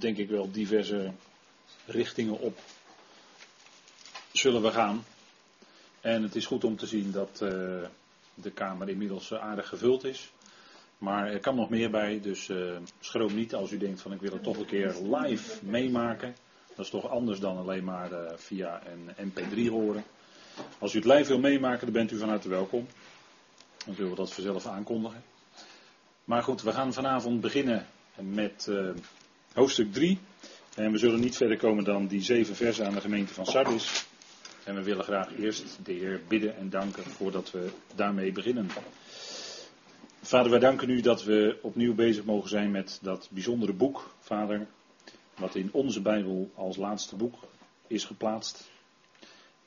denk ik wel, diverse richtingen op zullen we gaan. En het is goed om te zien dat uh, de Kamer inmiddels aardig gevuld is. Maar er kan nog meer bij, dus uh, schroom niet als u denkt van ik wil het toch een keer live meemaken. Dat is toch anders dan alleen maar via een mp3 horen. Als u het live wil meemaken, dan bent u van harte welkom. Dan zullen we dat vanzelf aankondigen. Maar goed, we gaan vanavond beginnen met hoofdstuk 3. En we zullen niet verder komen dan die zeven versen aan de gemeente van Sardis. En we willen graag eerst de Heer bidden en danken voordat we daarmee beginnen. Vader, wij danken u dat we opnieuw bezig mogen zijn met dat bijzondere boek, Vader, wat in onze Bijbel als laatste boek is geplaatst.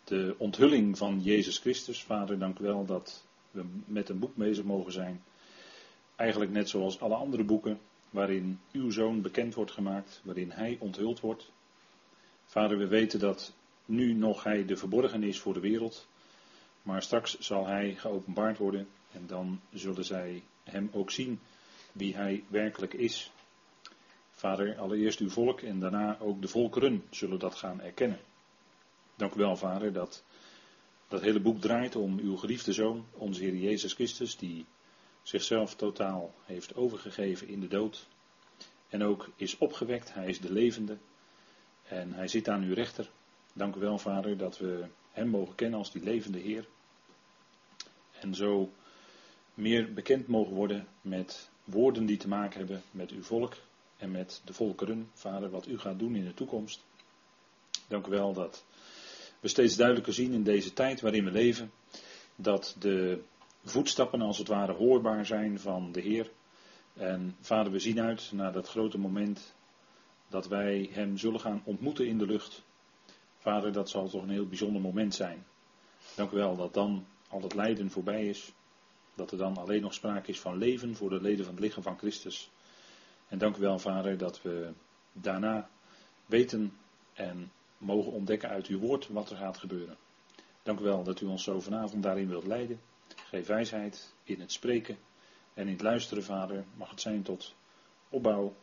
De onthulling van Jezus Christus, Vader, dank u wel dat we met een boek bezig mogen zijn. Eigenlijk net zoals alle andere boeken, waarin uw zoon bekend wordt gemaakt, waarin hij onthuld wordt. Vader, we weten dat nu nog hij de verborgen is voor de wereld, maar straks zal hij geopenbaard worden en dan zullen zij hem ook zien wie hij werkelijk is. Vader, allereerst uw volk en daarna ook de volkeren zullen dat gaan erkennen. Dank u wel, Vader, dat dat hele boek draait om uw geliefde zoon, onze Heer Jezus Christus, die zichzelf totaal heeft overgegeven in de dood. En ook is opgewekt, hij is de levende. En hij zit aan uw rechter. Dank u wel, Vader, dat we hem mogen kennen als die levende Heer. En zo meer bekend mogen worden met woorden die te maken hebben met uw volk en met de volkeren. Vader, wat u gaat doen in de toekomst. Dank u wel dat we steeds duidelijker zien in deze tijd waarin we leven. Dat de voetstappen als het ware hoorbaar zijn van de Heer. En vader, we zien uit naar dat grote moment dat wij Hem zullen gaan ontmoeten in de lucht. Vader, dat zal toch een heel bijzonder moment zijn. Dank u wel dat dan al het lijden voorbij is. Dat er dan alleen nog sprake is van leven voor de leden van het lichaam van Christus. En dank u wel, Vader, dat we daarna weten en mogen ontdekken uit uw woord wat er gaat gebeuren. Dank u wel dat u ons zo vanavond daarin wilt leiden. Geef wijsheid in het spreken en in het luisteren, Vader. Mag het zijn tot opbouw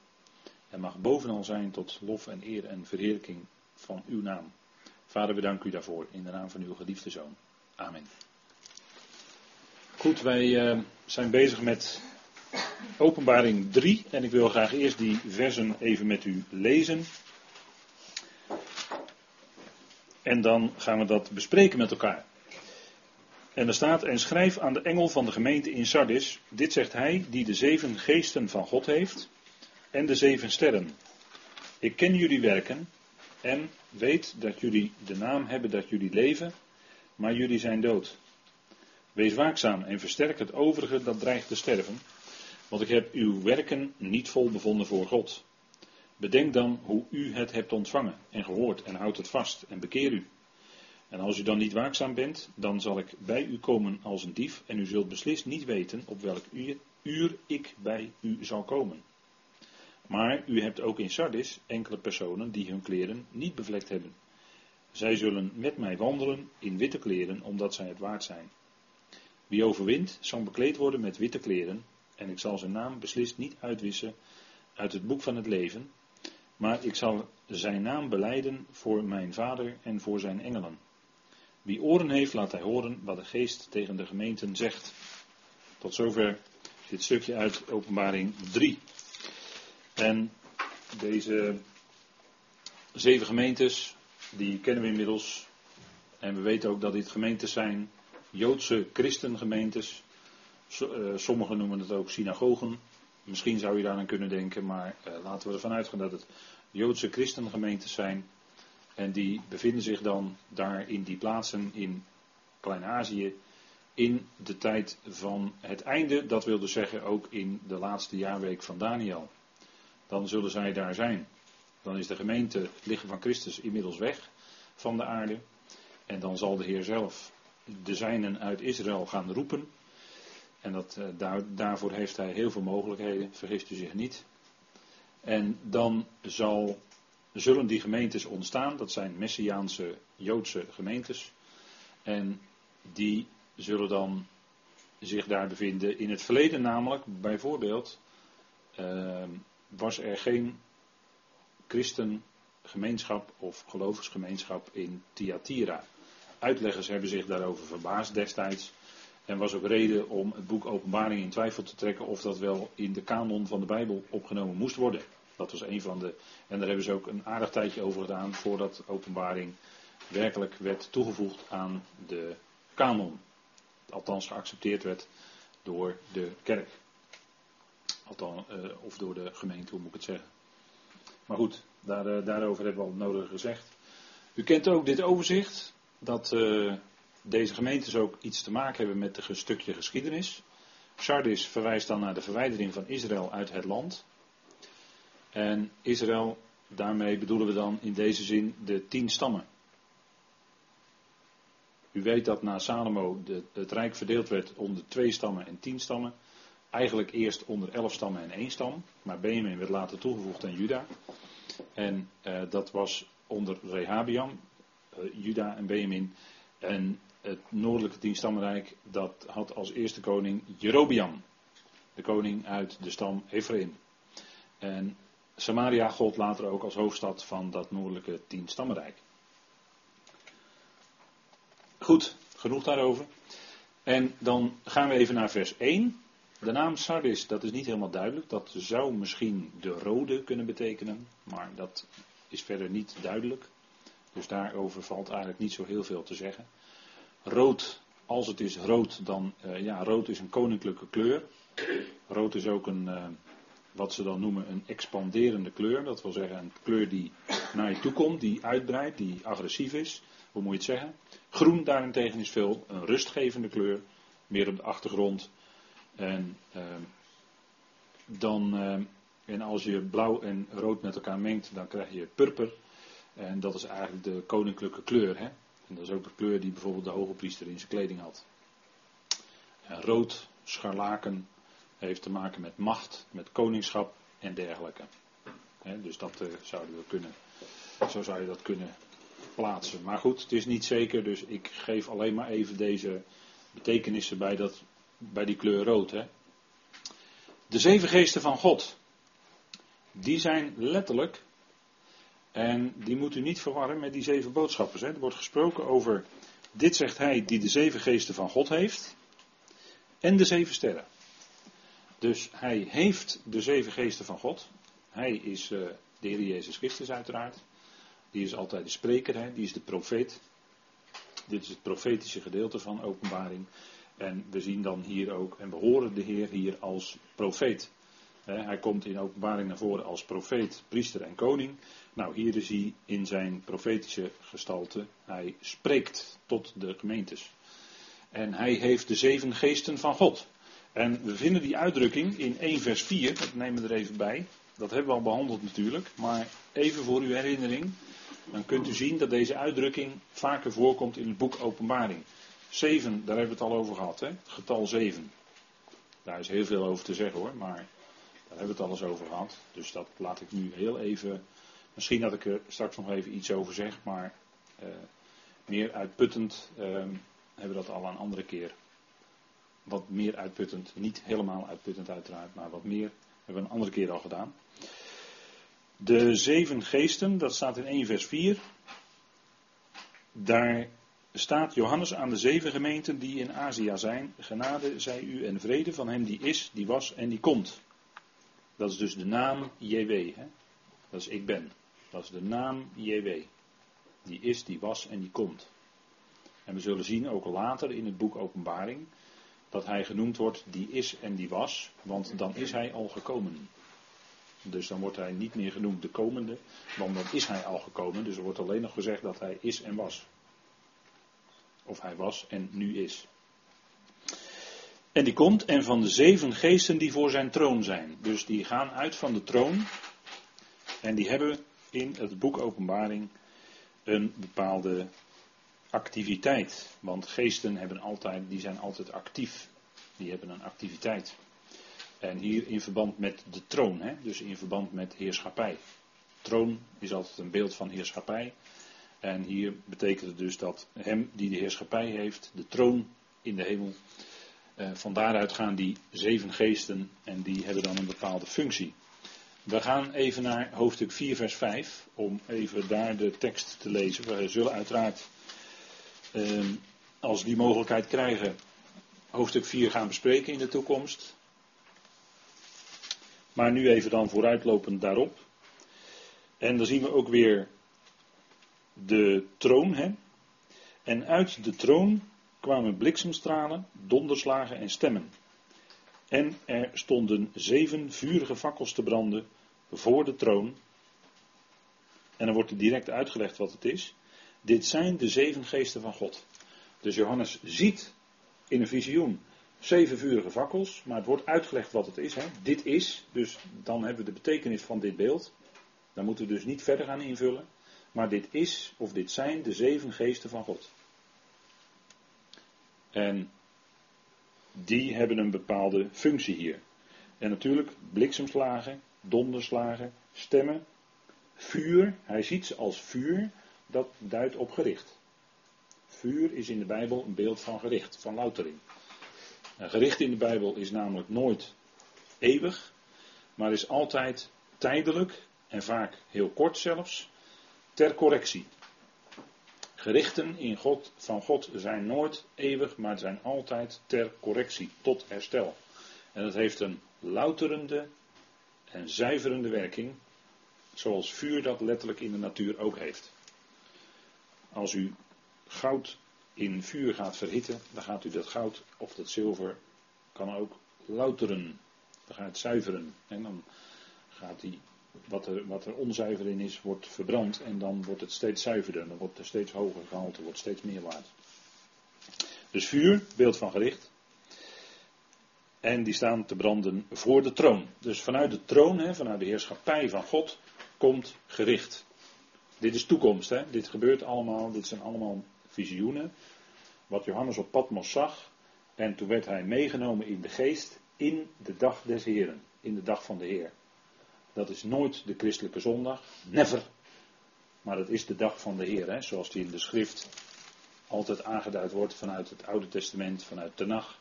en mag bovenal zijn tot lof en eer en verheerlijking van uw naam. Vader, we danken u daarvoor in de naam van uw geliefde zoon. Amen. Goed, wij uh, zijn bezig met openbaring 3 en ik wil graag eerst die versen even met u lezen. En dan gaan we dat bespreken met elkaar. En er staat, en schrijf aan de engel van de gemeente in Sardis, dit zegt hij die de zeven geesten van God heeft en de zeven sterren. Ik ken jullie werken en weet dat jullie de naam hebben dat jullie leven, maar jullie zijn dood. Wees waakzaam en versterk het overige dat dreigt te sterven, want ik heb uw werken niet vol bevonden voor God. Bedenk dan hoe u het hebt ontvangen en gehoord en houd het vast en bekeer u. En als u dan niet waakzaam bent, dan zal ik bij u komen als een dief en u zult beslist niet weten op welk uur, ik bij u zal komen. Maar u hebt ook in Sardis enkele personen die hun kleren niet bevlekt hebben. Zij zullen met mij wandelen in witte kleren, omdat zij het waard zijn. Wie overwint, zal bekleed worden met witte kleren, en ik zal zijn naam beslist niet uitwissen uit het boek van het leven, maar ik zal zijn naam beleiden voor mijn vader en voor zijn engelen. Wie oren heeft, laat hij horen wat de geest tegen de gemeenten zegt. Tot zover dit stukje uit Openbaring 3. En deze zeven gemeentes, die kennen we inmiddels. En we weten ook dat dit gemeentes zijn, Joodse christengemeentes. Eh, sommigen noemen het ook synagogen. Misschien zou je daar aan kunnen denken, maar uh, laten we ervan uitgaan dat het Joodse christengemeentes zijn. En die bevinden zich dan daar in die plaatsen in Klein-Azië in de tijd van het einde. Dat wil dus zeggen ook in de laatste jaarweek van Daniel. Dan zullen zij daar zijn. Dan is de gemeente, het lichaam van Christus, inmiddels weg van de aarde. En dan zal de Heer zelf de zijnen uit Israël gaan roepen. En dat, eh, daar, daarvoor heeft hij heel veel mogelijkheden, vergist u zich niet. En dan zal, zullen die gemeentes ontstaan, dat zijn Messiaanse Joodse gemeentes. En die zullen dan zich daar bevinden. In het verleden namelijk, bijvoorbeeld, uh, was er geen christengemeenschap of gelovigsgemeenschap in Thyatira. Uitleggers hebben zich daarover verbaasd destijds. En was ook reden om het boek Openbaring in twijfel te trekken of dat wel in de kanon van de Bijbel opgenomen moest worden. Dat was een van de. En daar hebben ze ook een aardig tijdje over gedaan voordat Openbaring werkelijk werd toegevoegd aan de kanon. Althans geaccepteerd werd door de kerk. Althans, uh, of door de gemeente, hoe moet ik het zeggen. Maar goed, daar, uh, daarover hebben we al het nodige gezegd. U kent ook dit overzicht. Dat uh, deze gemeentes ook iets te maken hebben met een stukje geschiedenis. Sardis verwijst dan naar de verwijdering van Israël uit het land. En Israël, daarmee bedoelen we dan in deze zin de tien stammen. U weet dat na Salomo de, het rijk verdeeld werd onder twee stammen en tien stammen. Eigenlijk eerst onder elf stammen en één stam. Maar Benjamin werd later toegevoegd aan Juda. En uh, dat was onder Rehabiam, uh, Juda en Benjamin. En het noordelijke tienstammenrijk, dat had als eerste koning Jerobiam. De koning uit de stam Ephraim. En Samaria gold later ook als hoofdstad van dat noordelijke tienstammenrijk. Goed, genoeg daarover. En dan gaan we even naar vers 1. De naam Sardis, dat is niet helemaal duidelijk. Dat zou misschien de rode kunnen betekenen, maar dat is verder niet duidelijk. Dus daarover valt eigenlijk niet zo heel veel te zeggen. Rood, als het is rood, dan uh, ja, rood is een koninklijke kleur. Rood is ook een, uh, wat ze dan noemen een expanderende kleur. Dat wil zeggen een kleur die naar je toe komt, die uitbreidt, die agressief is. Hoe moet je het zeggen? Groen daarentegen is veel een rustgevende kleur, meer op de achtergrond. En, uh, dan, en als je blauw en rood met elkaar mengt, dan krijg je purper. En dat is eigenlijk de koninklijke kleur. Hè? En dat is ook de kleur die bijvoorbeeld de hoge priester in zijn kleding had. En rood, scharlaken, heeft te maken met macht, met koningschap en dergelijke. dus dat uh, zouden we kunnen, zo zou je dat kunnen plaatsen. Maar goed, het is niet zeker, dus ik geef alleen maar even deze betekenissen bij, dat, bij die kleur rood. De zeven geesten van God, die zijn letterlijk en die moet u niet verwarren met die zeven boodschappers. Er wordt gesproken over, dit zegt hij die de zeven geesten van God heeft. En de zeven sterren. Dus hij heeft de zeven geesten van God. Hij is uh, de Heer Jezus Christus uiteraard. Die is altijd de spreker, hè. die is de profeet. Dit is het profetische gedeelte van openbaring. En we zien dan hier ook, en we horen de Heer hier als profeet. Hij komt in openbaring naar voren als profeet, priester en koning. Nou, hier is hij in zijn profetische gestalte. Hij spreekt tot de gemeentes. En hij heeft de zeven geesten van God. En we vinden die uitdrukking in 1 vers 4, dat nemen we er even bij. Dat hebben we al behandeld natuurlijk, maar even voor uw herinnering. Dan kunt u zien dat deze uitdrukking vaker voorkomt in het boek Openbaring. 7, daar hebben we het al over gehad, hè? getal 7. Daar is heel veel over te zeggen hoor, maar daar hebben we het alles over gehad. Dus dat laat ik nu heel even Misschien dat ik er straks nog even iets over zeg, maar uh, meer uitputtend uh, hebben we dat al een andere keer. Wat meer uitputtend, niet helemaal uitputtend uiteraard, maar wat meer hebben we een andere keer al gedaan. De zeven geesten, dat staat in 1 vers 4. Daar staat Johannes aan de zeven gemeenten die in Azië zijn. Genade zij u en vrede van hem die is, die was en die komt. Dat is dus de naam JW. Hè? Dat is ik ben. Dat is de naam JW. Die is, die was en die komt. En we zullen zien ook later in het boek Openbaring dat hij genoemd wordt die is en die was, want dan is hij al gekomen. Dus dan wordt hij niet meer genoemd de komende, want dan is hij al gekomen. Dus er wordt alleen nog gezegd dat hij is en was. Of hij was en nu is. En die komt en van de zeven geesten die voor zijn troon zijn. Dus die gaan uit van de troon. En die hebben in het boek Openbaring een bepaalde activiteit. Want geesten hebben altijd, die zijn altijd actief. Die hebben een activiteit. En hier in verband met de troon, hè? dus in verband met heerschappij. Troon is altijd een beeld van heerschappij. En hier betekent het dus dat hem die de heerschappij heeft, de troon in de hemel, eh, van daaruit gaan die zeven geesten en die hebben dan een bepaalde functie. We gaan even naar hoofdstuk 4, vers 5, om even daar de tekst te lezen. We zullen uiteraard, als we die mogelijkheid krijgen, hoofdstuk 4 gaan bespreken in de toekomst. Maar nu even dan vooruitlopend daarop. En dan zien we ook weer de troon. Hè? En uit de troon kwamen bliksemstralen, donderslagen en stemmen. En er stonden zeven vurige fakkels te branden voor de troon. En dan wordt er direct uitgelegd wat het is. Dit zijn de zeven geesten van God. Dus Johannes ziet in een visioen zeven vurige fakkels, maar het wordt uitgelegd wat het is. Hè. Dit is, dus dan hebben we de betekenis van dit beeld. Daar moeten we dus niet verder gaan invullen. Maar dit is, of dit zijn de zeven geesten van God. En die hebben een bepaalde functie hier. En natuurlijk bliksemslagen, donderslagen, stemmen, vuur. Hij ziet ze als vuur, dat duidt op gericht. Vuur is in de Bijbel een beeld van gericht, van loutering. Een gericht in de Bijbel is namelijk nooit eeuwig, maar is altijd tijdelijk en vaak heel kort zelfs, ter correctie. Gerichten in God, van God zijn nooit eeuwig, maar zijn altijd ter correctie, tot herstel. En dat heeft een louterende en zuiverende werking, zoals vuur dat letterlijk in de natuur ook heeft. Als u goud in vuur gaat verhitten, dan gaat u dat goud of dat zilver kan ook louteren. Dan gaat het zuiveren. En dan gaat die, wat er, wat er onzuiver in is, wordt verbrand. En dan wordt het steeds zuiverder. Dan wordt er steeds hoger gehalte, wordt steeds meer waard. Dus vuur, beeld van gericht. En die staan te branden voor de troon. Dus vanuit de troon, hè, vanuit de heerschappij van God, komt gericht. Dit is toekomst, hè? dit gebeurt allemaal, dit zijn allemaal visioenen. Wat Johannes op Patmos zag. En toen werd hij meegenomen in de geest in de dag des Heren. In de dag van de Heer. Dat is nooit de christelijke zondag. Never. Maar het is de dag van de Heer. Hè? Zoals die in de schrift altijd aangeduid wordt vanuit het Oude Testament, vanuit Tenach.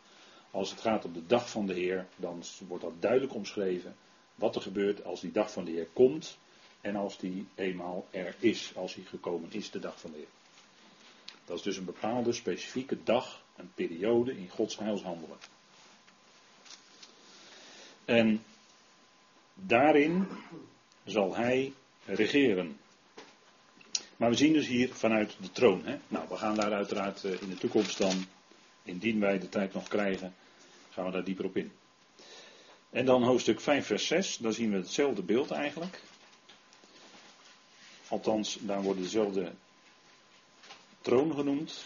Als het gaat om de dag van de Heer, dan wordt dat duidelijk omschreven. Wat er gebeurt als die dag van de Heer komt. En als die eenmaal er is, als hij gekomen is, de dag van de Heer. Dat is dus een bepaalde specifieke dag, een periode in Gods heilshandelen. En daarin zal hij regeren. Maar we zien dus hier vanuit de troon. Hè? Nou, we gaan daar uiteraard eh, in de toekomst dan, indien wij de tijd nog krijgen, gaan we daar dieper op in. En dan hoofdstuk 5, vers 6, daar zien we hetzelfde beeld eigenlijk. Althans, daar worden dezelfde troon genoemd.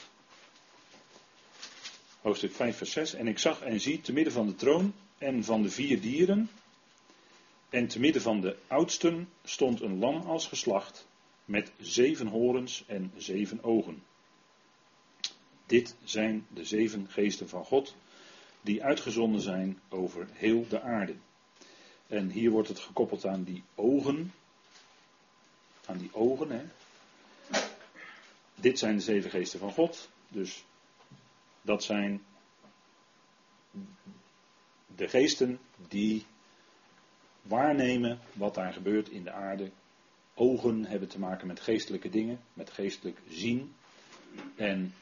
Hoofdstuk 5, vers 6. En ik zag en zie te midden van de troon en van de vier dieren. En te midden van de oudsten stond een lam als geslacht. Met zeven horens en zeven ogen. Dit zijn de zeven geesten van God. Die uitgezonden zijn over heel de aarde. En hier wordt het gekoppeld aan die ogen. Aan die ogen, hè. Dit zijn de zeven geesten van God. Dus dat zijn de geesten die waarnemen wat daar gebeurt in de aarde. Ogen hebben te maken met geestelijke dingen, met geestelijk zien. En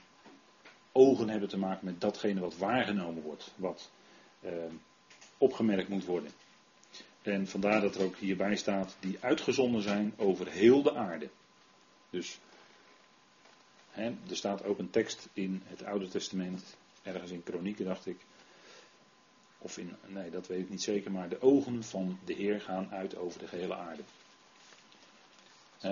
ogen hebben te maken met datgene wat waargenomen wordt, wat eh, opgemerkt moet worden. En vandaar dat er ook hierbij staat, die uitgezonden zijn over heel de aarde. Dus er staat ook een tekst in het Oude Testament, ergens in Kronieken dacht ik. Of in, nee, dat weet ik niet zeker, maar de ogen van de Heer gaan uit over de gehele aarde.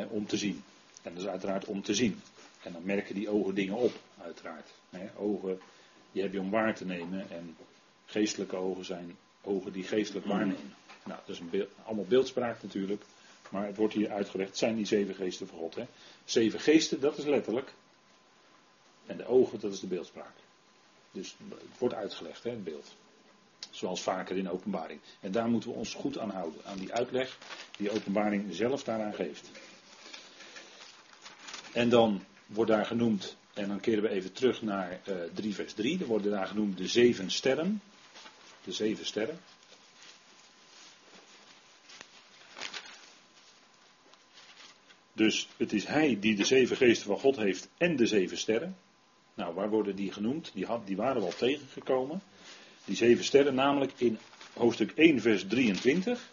om te zien. En dat is uiteraard om te zien. En dan merken die ogen dingen op, uiteraard. ogen, die heb je om waar te nemen. En geestelijke ogen zijn ogen die geestelijk waarnemen. Nou, dat is een beeld, allemaal beeldspraak natuurlijk. Maar het wordt hier uitgelegd, het zijn die zeven geesten van God. Hè? Zeven geesten, dat is letterlijk. En de ogen, dat is de beeldspraak. Dus het wordt uitgelegd, hè, het beeld. Zoals vaker in openbaring. En daar moeten we ons goed aan houden. Aan die uitleg die openbaring zelf daaraan geeft. En dan wordt daar genoemd, en dan keren we even terug naar uh, eh, 3 vers 3. Er worden daar genoemd de zeven sterren. De zeven sterren. Dus het is hij die de zeven geesten van God heeft en de zeven sterren. Nou, waar worden die genoemd? Die, had, die waren we al tegengekomen. Die zeven sterren, namelijk in hoofdstuk 1, vers 23.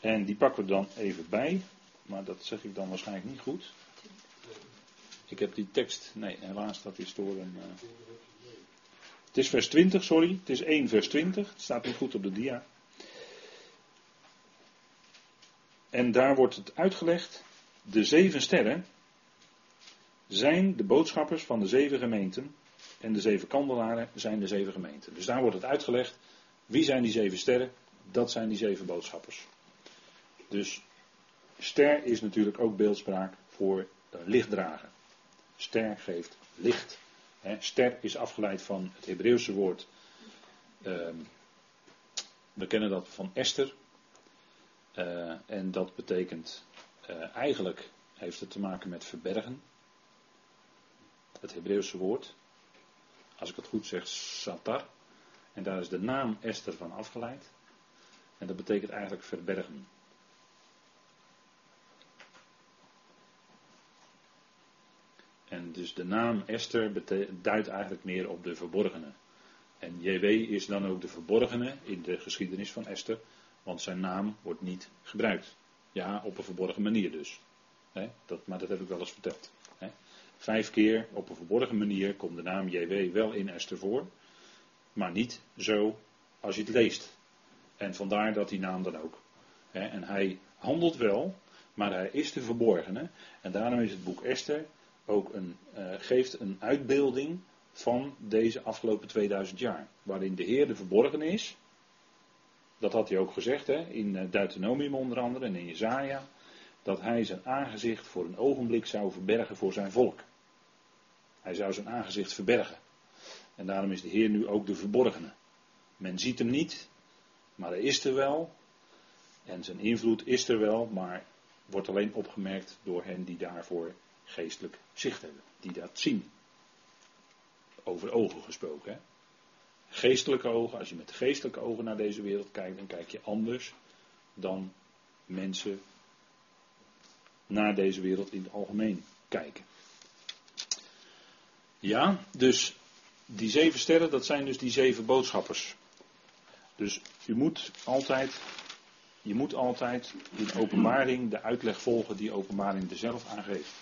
En die pakken we dan even bij. Maar dat zeg ik dan waarschijnlijk niet goed. Ik heb die tekst. Nee, helaas staat die door een. Uh... Het is vers 20, sorry. Het is 1 vers 20. Het staat niet goed op de dia. En daar wordt het uitgelegd. De zeven sterren zijn de boodschappers van de zeven gemeenten. En de zeven kandelaren zijn de zeven gemeenten. Dus daar wordt het uitgelegd. Wie zijn die zeven sterren? Dat zijn die zeven boodschappers. Dus ster is natuurlijk ook beeldspraak voor lichtdrager. Ster geeft licht. ster is afgeleid van het Hebreeuwse woord. Ehm, we kennen dat van Esther. Uh, en dat betekent uh, eigenlijk heeft het te maken met verbergen. Het Hebreeuwse woord. Als ik het goed zeg, satar. En daar is de naam Esther van afgeleid. En dat betekent eigenlijk verbergen. En dus de naam Esther duidt eigenlijk meer op de verborgene. En JW is dan ook de verborgene in de geschiedenis van Esther, want zijn naam wordt niet gebruikt. Ja, op een verborgen manier dus. dat, maar dat heb ik wel eens verteld. Vijf keer op een verborgen manier komt de naam JW wel in Esther voor, maar niet zo als je het leest. En vandaar dat die naam dan ook. En hij handelt wel, maar hij is de verborgene. En daarom is het boek Esther ook een, uh, geeft een uitbeelding van deze afgelopen 2000 jaar. Waarin de Heer de verborgen is. Dat had hij ook gezegd hè, in eh, Deuteronomium onder andere en in Jezaja. Dat hij zijn aangezicht voor een ogenblik zou verbergen voor zijn volk. Hij zou zijn aangezicht verbergen. En daarom is de Heer nu ook de verborgene. Men ziet hem niet, maar hij is er wel. En zijn invloed is er wel, maar wordt alleen opgemerkt door hen die daarvoor geestelijk zicht hebben. Die dat zien. Over ogen gesproken. Hè? Geestelijke ogen, als je met geestelijke ogen naar deze wereld kijkt, dan kijk je anders dan mensen naar deze wereld in het algemeen kijken. Ja, dus die zeven sterren, dat zijn dus die zeven boodschappers. Dus je moet altijd, je moet altijd in openbaring de uitleg volgen die openbaring er zelf aangeeft.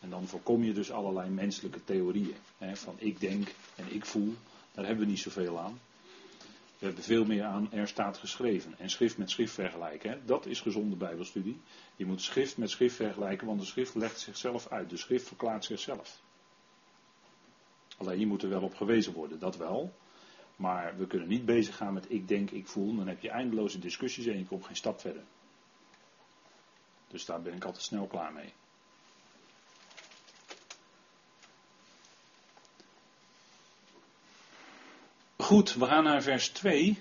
En dan voorkom je dus allerlei menselijke theorieën. Hè, van ik denk en ik voel, daar hebben we niet zoveel aan. We hebben veel meer aan er staat geschreven. En schrift met schrift vergelijken. Hè. Dat is gezonde bijbelstudie. Je moet schrift met schrift vergelijken, want de schrift legt zichzelf uit. De schrift verklaart zichzelf. Alleen je moet er wel op gewezen worden, dat wel. Maar we kunnen niet bezig gaan met ik denk, ik voel. Dan heb je eindeloze discussies en je komt geen stap verder. Dus daar ben ik altijd snel klaar mee. Goed, we gaan naar vers 2.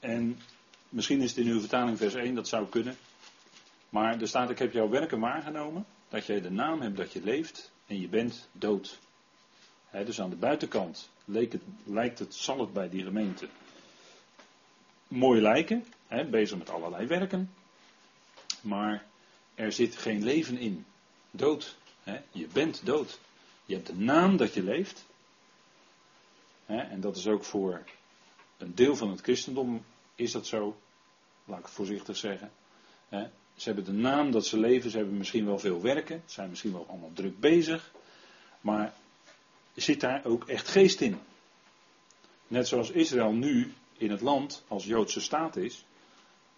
En misschien is het in uw vertaling vers 1, dat zou kunnen. Maar er staat, ik heb jouw werken waargenomen, dat jij de naam hebt dat je leeft en je bent dood. dus aan de buitenkant het, lijkt het, zal het bij die gemeente mooi lijken, bezig met allerlei werken. Maar er zit geen leven in. Dood. Je bent dood. Je hebt de naam dat je leeft. En dat is ook voor een deel van het christendom is dat zo. Laat ik het voorzichtig zeggen. Ze hebben de naam dat ze leven, ze hebben misschien wel veel werken, zijn misschien wel allemaal druk bezig, maar zit daar ook echt geest in? Net zoals Israël nu in het land als Joodse staat is,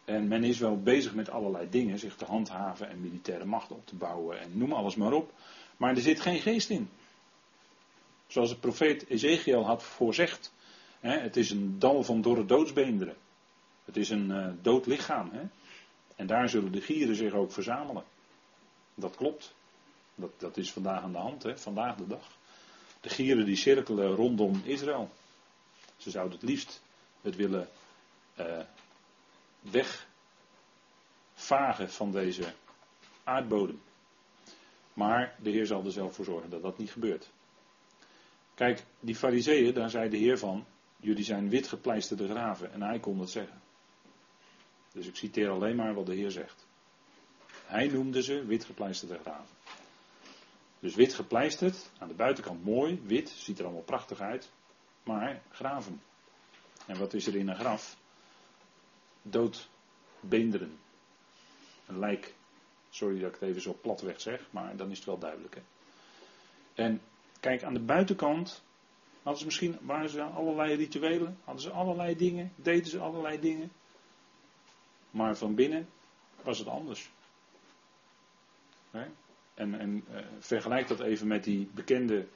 en men is wel bezig met allerlei dingen, zich te handhaven en militaire macht op te bouwen en noem alles maar op, maar er zit geen geest in. Zoals de profeet Ezekiel had voorzegd, hè, het is een dal van dorre doodsbeenderen. Het is een uh, dood lichaam. Hè? En daar zullen de gieren zich ook verzamelen. Dat klopt. Dat, dat is vandaag aan de hand, hè? vandaag de dag. De gieren die cirkelen rondom Israël. Ze zouden het liefst het willen uh, wegvagen van deze aardbodem. Maar de Heer zal er zelf voor zorgen dat dat niet gebeurt. Kijk, die fariseeën, daar zei de Heer van, jullie zijn wit gepleisterde graven. En hij kon dat zeggen. Dus ik citeer alleen maar wat de Heer zegt. Hij noemde ze wit gepleisterde graven. Dus wit gepleisterd, aan de buitenkant mooi, wit, ziet er allemaal prachtig uit, maar graven. En wat is er in een graf? Doodbeenderen. Een lijk. Sorry dat ik het even zo platweg zeg, maar dan is het wel duidelijk. Hè? En kijk, aan de buitenkant hadden ze misschien, waren ze allerlei rituelen, hadden ze allerlei dingen, deden ze allerlei dingen. Maar van binnen was het anders. En, en uh, vergelijk dat even met die bekende,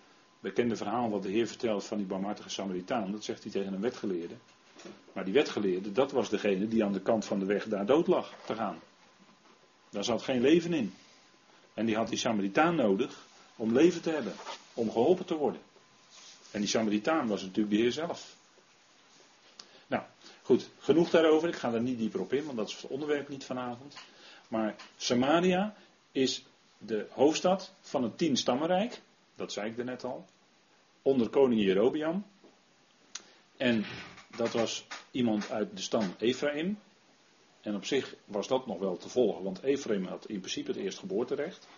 bekende verhaal wat de Heer vertelt van die barmhartige Samaritaan. Dat zegt hij tegen een wetgeleerde. Maar die wetgeleerde, dat was degene die aan de kant van de weg daar dood lag te gaan. Daar zat geen leven in. En die had die Samaritaan nodig om leven te hebben, om geholpen te worden. En die Samaritaan was natuurlijk de Heer zelf. Nou, goed, genoeg daarover. Ik ga er niet dieper op in, want dat is het onderwerp niet vanavond. Maar Samaria is de hoofdstad van het tien stammenrijk. Dat zei ik er net al. Onder koning Jerobiam. En dat was iemand uit de stam Ephraim. En op zich was dat nog wel te volgen, want Ephraim had in principe het eerstgeboorterecht.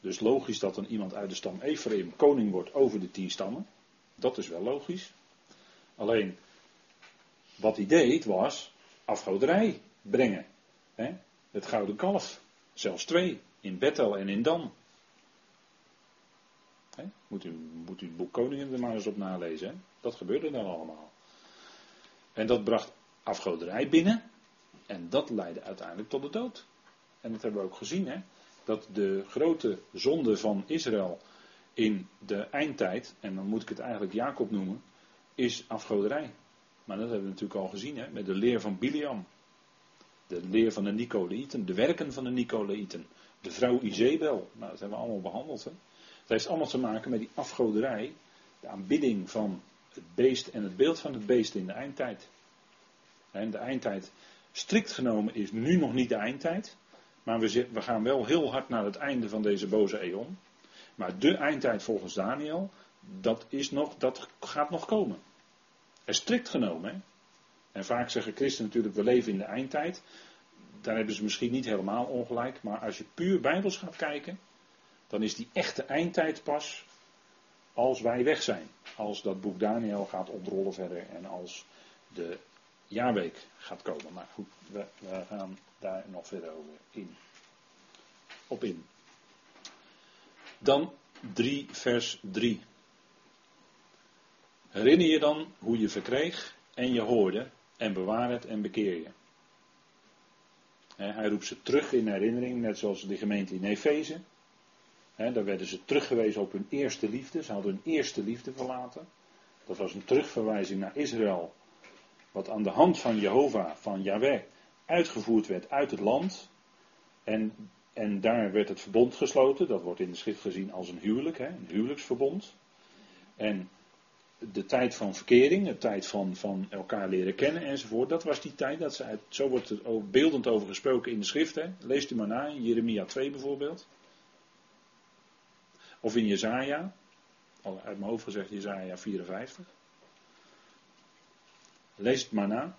Dus logisch dat dan iemand uit de stam Ephraim koning wordt over de tien stammen. Dat is wel logisch. Alleen, wat hij deed was afgoderij brengen. Het gouden kalf. Zelfs twee. In Bethel en in Dan. Moet, u, moet u het boek Koningen er maar eens op nalezen. Dat gebeurde dan allemaal. En dat bracht afgoderij binnen. En dat leidde uiteindelijk tot de dood. En dat hebben we ook gezien, hè? dat de grote zonde van Israël in de eindtijd, en dan moet ik het eigenlijk Jacob noemen, is afgoderij. Maar dat hebben we natuurlijk al gezien, hè? met de leer van Biliam. De leer van de Nicolaïten, de werken van de Nicolaïten. De vrouw Izebel, nou, dat hebben we allemaal behandeld. Hè? Het heeft allemaal te maken met die afgoderij, de aanbidding van het beest en het beeld van het beest in de eindtijd. En de eindtijd, strikt genomen, is nu nog niet de eindtijd. Maar we, gaan wel heel hard naar het einde van deze boze eon. Maar de eindtijd volgens Daniel, dat, is nog, dat gaat nog komen. En strikt genomen. En vaak zeggen christen natuurlijk, we leven in de eindtijd. Daar hebben ze misschien niet helemaal ongelijk. Maar als je puur bijbels gaat kijken, dan is die echte eindtijd pas als wij weg zijn. Als dat boek Daniel gaat ontrollen verder en als de jaarweek gaat komen. Maar goed, we, gaan daar nog verder over in. Op in. Dan 3 vers 3. Herinner je dan hoe je verkreeg en je hoorde en bewaar het en bekeer je. Hij roept ze terug in herinnering, net zoals de gemeente in Efeze. Daar werden ze teruggewezen op hun eerste liefde. Ze hadden hun eerste liefde verlaten. Dat was een terugverwijzing naar Israël. Wat aan de hand van Jehovah, van Yahweh, uitgevoerd werd uit het land. En, en daar werd het verbond gesloten. Dat wordt in de schrift gezien als een huwelijk, een huwelijksverbond. En de tijd van verkering, de tijd van, van elkaar leren kennen enzovoort. Dat was die tijd dat ze zo wordt ook beeldend over gesproken in de schrift. Hè. Leest u maar na, in Jeremia 2 bijvoorbeeld. Of in Jezaja, al uit mijn hoofd gezegd Jezaja 54. Lees het maar na.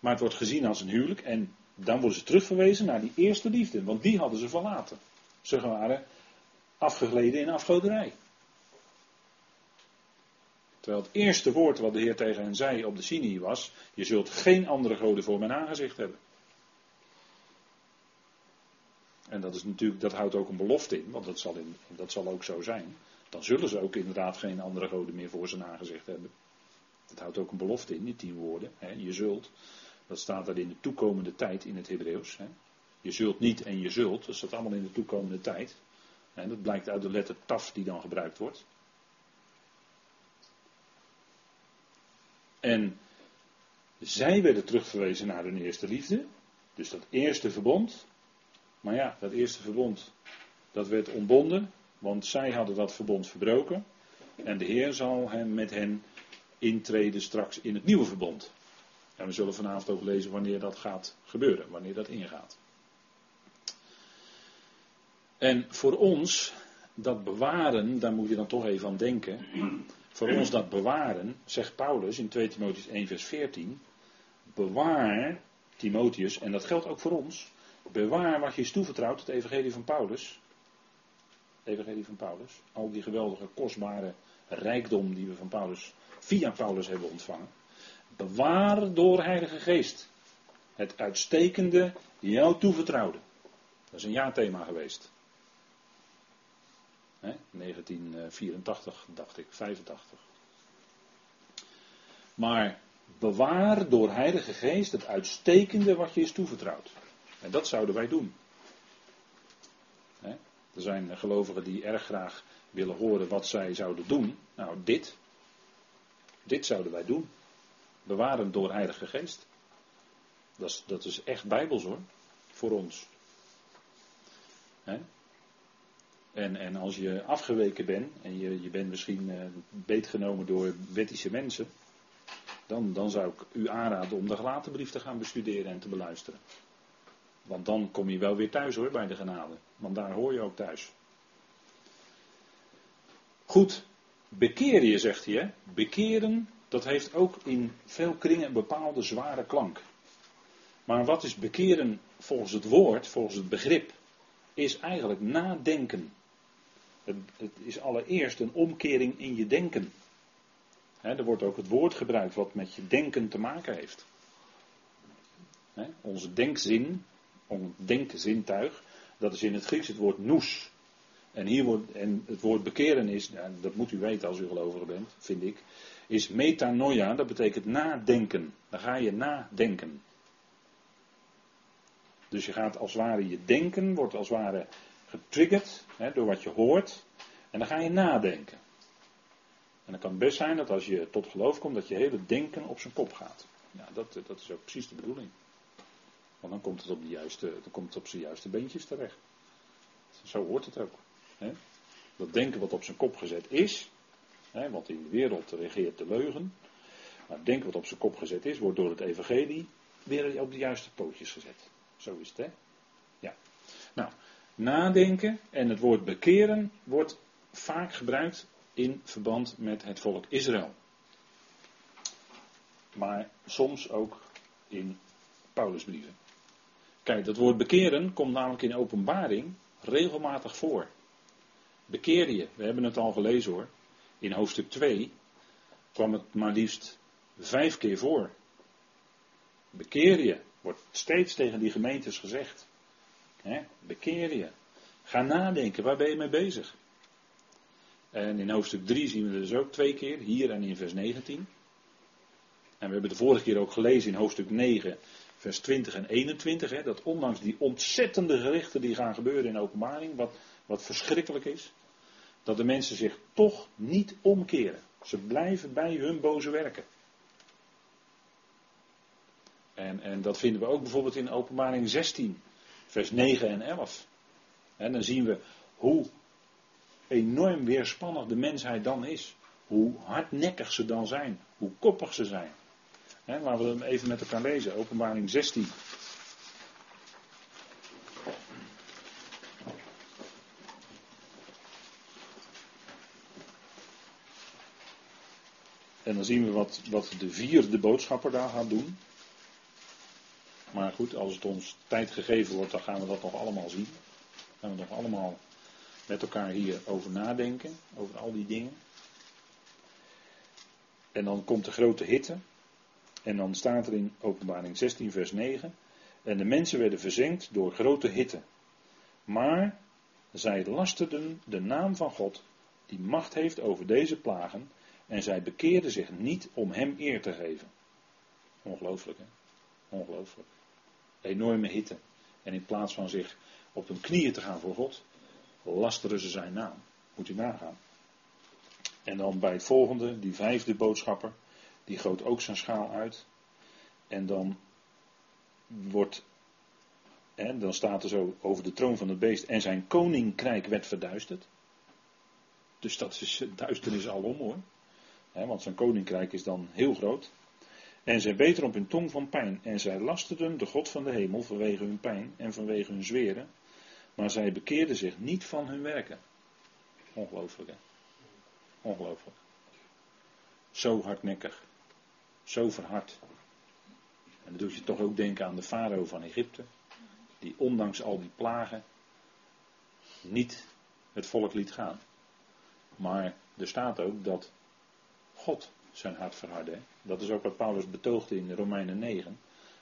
Maar het wordt gezien als een huwelijk en dan worden ze terugverwezen naar die eerste liefde, want die hadden ze verlaten. Ze waren afgegleden in afgoderij. Terwijl het eerste woord wat de Heer tegen hen zei op de Sinai was: Je zult geen andere goden voor mijn aangezicht hebben. En dat, is natuurlijk, dat houdt ook een belofte in, want dat zal, in, dat zal ook zo zijn. Dan zullen ze ook inderdaad geen andere goden meer voor zijn aangezicht hebben. Dat houdt ook een belofte in, die tien woorden. Hè. Je zult, dat staat er in de toekomende tijd in het Hebreeuws. Je zult niet en je zult, dat staat allemaal in de toekomende tijd. En dat blijkt uit de letter taf die dan gebruikt wordt. En zij werden terugverwezen naar hun eerste liefde. Dus dat eerste verbond. Maar ja, dat eerste verbond, dat werd ontbonden. Want zij hadden dat verbond verbroken. En de Heer zal hem met hen intreden straks in het nieuwe verbond. En we zullen vanavond ook lezen wanneer dat gaat gebeuren, wanneer dat ingaat. En voor ons, dat bewaren, daar moet je dan toch even aan denken. voor ons dat bewaren, zegt Paulus in 2 Timotheüs 1 vers 14, bewaar Timotheus, en dat geldt ook voor ons, bewaar wat je is toevertrouwd, het evangelie van Paulus. Evangelie van Paulus. Al die geweldige, kostbare rijkdom die we van Paulus, via Paulus hebben ontvangen. Bewaar door Heilige Geest. Het uitstekende jou toevertrouwde. Dat is een jaarthema geweest. 1984 dacht ik, 85. Maar bewaar door Heilige Geest het uitstekende wat je is toevertrouwd. En dat zouden wij doen. Er zijn gelovigen die erg graag willen horen wat zij zouden doen. Nou, dit. Dit zouden wij doen. Bewaren door Heilige Geest. Dat is, dat is echt bijbels hoor. Voor ons. En, en als je afgeweken bent en je, je bent misschien uh, beetgenomen door wettische mensen, dan, dan zou ik u aanraden om de gelaten brief te gaan bestuderen en te beluisteren. Want dan kom je wel weer thuis hoor bij de genade. Want daar hoor je ook thuis. Goed, bekeer je, zegt hij. Hè? Bekeren, dat heeft ook in veel kringen een bepaalde zware klank. Maar wat is bekeren volgens het woord, volgens het begrip? Is eigenlijk nadenken. Het, het is allereerst een omkering in je denken. er wordt ook het woord gebruikt wat met je denken te maken heeft. onze denkzin, ons denkzintuig, dat is in het Grieks het woord nous. En, hier wordt, en het woord bekeren is, dat moet u weten als u gelovige bent, vind ik, is metanoia, dat betekent nadenken. Dan ga je nadenken. Dus je gaat als het ware je denken, wordt als het ware getriggerd hè, door wat je hoort. En dan ga je nadenken. En dan kan het best zijn dat als je tot geloof komt, dat je hele denken op zijn kop gaat. Ja, dat, dat is ook precies de bedoeling. Want dan komt het op, de juiste, komt op zijn juiste beentjes terecht. Zo hoort het ook. Hè? Dat denken wat op zijn kop gezet is, hè, want in de wereld regeert de leugen. Maar het denken wat op zijn kop gezet is, wordt door het evangelie weer op de juiste pootjes gezet. Zo is het, hè? Ja. Nou, nadenken en het woord bekeren wordt vaak gebruikt in verband met het volk Israël. Maar soms ook in Paulusbrieven. Kijk, dat woord bekeren komt namelijk in openbaring regelmatig voor. Bekeer je, we hebben het al gelezen hoor. In hoofdstuk 2 kwam het maar liefst vijf keer voor. Bekeer je, wordt steeds tegen die gemeentes gezegd. bekeer je. Ga nadenken, waar ben je mee bezig? En in hoofdstuk 3 zien we dus ook twee keer, hier en in vers 19. En we hebben de vorige keer ook gelezen in hoofdstuk 9, vers 20 en 21, hè, dat ondanks die ontzettende gerichten die gaan gebeuren in openbaring, wat, wat verschrikkelijk is, dat de mensen zich toch niet omkeren. Ze blijven bij hun boze werken. En, en dat vinden we ook bijvoorbeeld in openbaring 16, vers 9 en 11. En dan zien we hoe enorm weerspannig de mensheid dan is. Hoe hardnekkig ze dan zijn. Hoe koppig ze zijn. He, laten we hem even met elkaar lezen. Openbaring 16. En dan zien we wat, wat de vierde boodschapper daar gaat doen. Maar goed, als het ons tijd gegeven wordt, dan gaan we dat nog allemaal zien. Dan gaan we nog allemaal met elkaar hier over nadenken, over al die dingen. En dan komt de grote hitte. En dan staat er in Openbaring 16, vers 9. En de mensen werden verzengd door grote hitte. Maar zij lasterden de naam van God, die macht heeft over deze plagen. En zij bekeerden zich niet om hem eer te geven. Ongelooflijk, hè? Ongelooflijk. Enorme hitte. En in plaats van zich op hun knieën te gaan voor God, lasteren ze zijn naam. Moet u nagaan. En dan bij het volgende, die vijfde boodschapper, die goot ook zijn schaal uit. En dan wordt, hè, dan staat er zo over de troon van het beest, en zijn koninkrijk werd verduisterd. Dus dat is duisternis alom hoor. Hè, want zijn koninkrijk is dan heel groot. En zij beten op hun tong van pijn. En zij lasterden de God van de hemel vanwege hun pijn en vanwege hun zweren. Maar zij bekeerden zich niet van hun werken. Ongelooflijk hè. Ongelooflijk. Zo hardnekkig. Zo verhard. En dan doet je toch ook denken aan de farao van Egypte. Die ondanks al die plagen niet het volk liet gaan. Maar er staat ook dat God zijn hart verhardde. Dat is ook wat Paulus betoogde in Romeinen 9.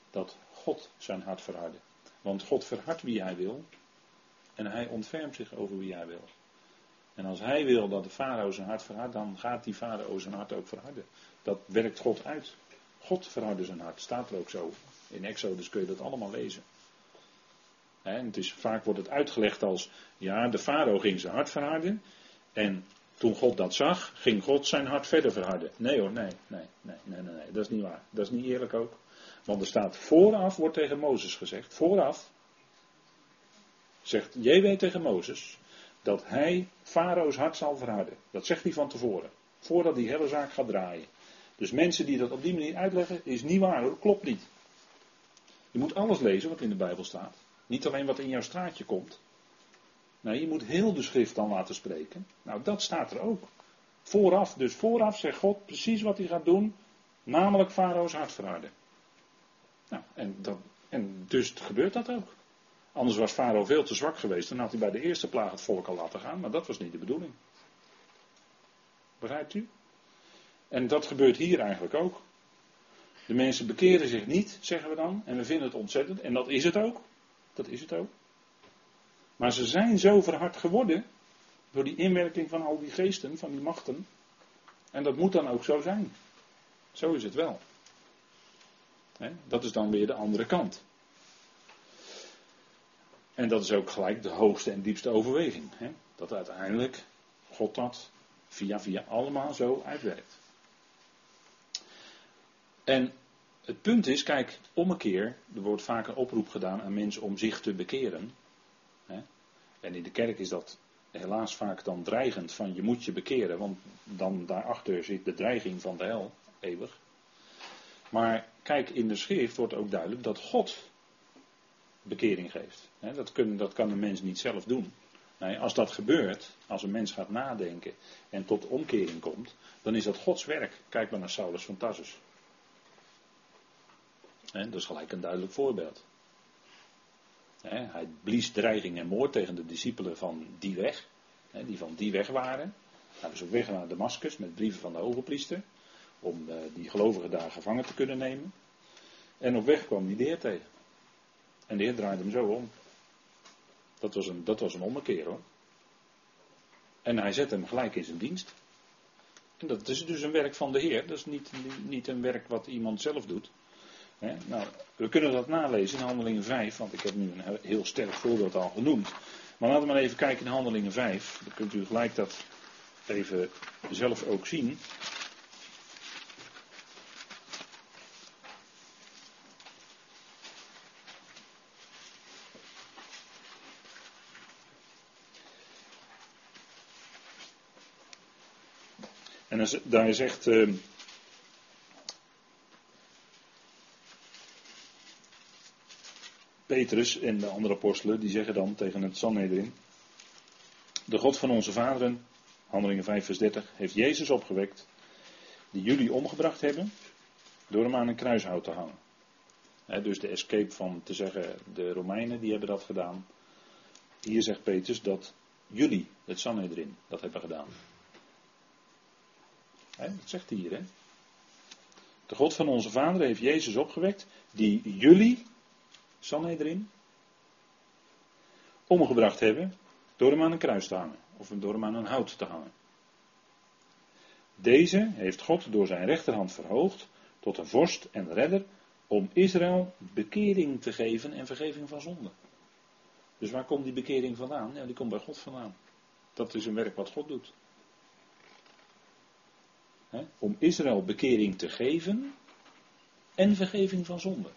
Dat God zijn hart verhardde. Want God verhardt wie hij wil. En hij ontfermt zich over wie hij wil. En als hij wil dat de farao zijn hart verhardt, dan gaat die farao zijn hart ook verharden. Dat werkt God uit. God verhardde zijn hart, staat er ook zo. In Exodus kun je dat allemaal lezen. En het is, vaak wordt het uitgelegd als, ja, de farao ging zijn hart verharden. En toen God dat zag, ging God zijn hart verder verharden. Nee hoor, nee, nee, nee, nee, nee, nee, dat is niet waar. Dat is niet eerlijk ook. Want er staat vooraf, wordt tegen Mozes gezegd, vooraf, zegt JW tegen Mozes, dat hij Farao's hart zal verharden. Dat zegt hij van tevoren, voordat die hele zaak gaat draaien. Dus mensen die dat op die manier uitleggen, is niet waar hoor, klopt niet. Je moet alles lezen wat in de Bijbel staat. Niet alleen wat in jouw straatje komt. Nee, je moet heel de schrift dan laten spreken. Nou, dat staat er ook. Vooraf, dus vooraf zegt God precies wat hij gaat doen, namelijk Farao's hart verharden. Nou, en, dat, en dus gebeurt dat ook. Anders was Farao veel te zwak geweest, dan had hij bij de eerste plaag het volk al laten gaan, maar dat was niet de bedoeling. Begrijpt u? En dat gebeurt hier eigenlijk ook. De mensen bekeren zich niet, zeggen we dan, en we vinden het ontzettend, en dat is het ook. Dat is het ook. Maar ze zijn zo verhard geworden door die inwerking van al die geesten, van die machten. En dat moet dan ook zo zijn. Zo is het wel. dat is dan weer de andere kant. En dat is ook gelijk de hoogste en diepste overweging. Dat uiteindelijk God dat via via allemaal zo uitwerkt. En het punt is, kijk, om een keer, er wordt vaak een oproep gedaan aan mensen om zich te bekeren. En in de kerk is dat helaas vaak dan dreigend van je moet je bekeren, want dan daarachter zit de dreiging van de hel, eeuwig. Maar kijk, in de schrift wordt ook duidelijk dat God bekering geeft. Dat, dat kan een mens niet zelf doen. Nee, als dat gebeurt, als een mens gaat nadenken en tot omkering komt, dan is dat Gods werk. Kijk maar naar Saulus van Tarsus. dat is gelijk een duidelijk voorbeeld. hij blies dreiging en moord tegen de discipelen van die weg, die van die weg waren. Hij was op weg naar Damascus met brieven van de hoge priester, om eh, die gelovigen daar gevangen te kunnen nemen. En op weg kwam hij de tegen. En de Heer draaide hem zo om. Dat was een, dat was een ommekeer hoor. En hij zette hem gelijk in zijn dienst. En dat is dus een werk van de Heer. Dat is niet, niet een werk wat iemand zelf doet. nou, we kunnen dat nalezen in Handelingen 5, want ik heb nu een heel sterk voorbeeld al genoemd. Maar laten we maar even kijken in Handelingen 5. Dan kunt u gelijk dat even zelf ook zien. En daar zegt uh, Petrus en de andere apostelen, die zeggen dan tegen het Sanhedrin, de God van onze vaderen, handelingen 5 vers 30, heeft Jezus opgewekt, die jullie omgebracht hebben, door hem aan een kruishout te hangen. dus de escape van te zeggen, de Romeinen, die hebben dat gedaan. Hier zegt Petrus dat jullie, het Sanhedrin, dat hebben gedaan dat zegt hij hier. De God van onze vader heeft Jezus opgewekt, die jullie, Sanhedrin, omgebracht hebben door hem aan een kruis te hangen. Of door hem aan een hout te hangen. Deze heeft God door zijn rechterhand verhoogd tot een vorst en redder om Israël bekering te geven en vergeving van zonde. Dus waar komt die bekering vandaan? Die komt bij God vandaan. Dat is een werk wat God doet om Israël bekering te geven en vergeving van zonde.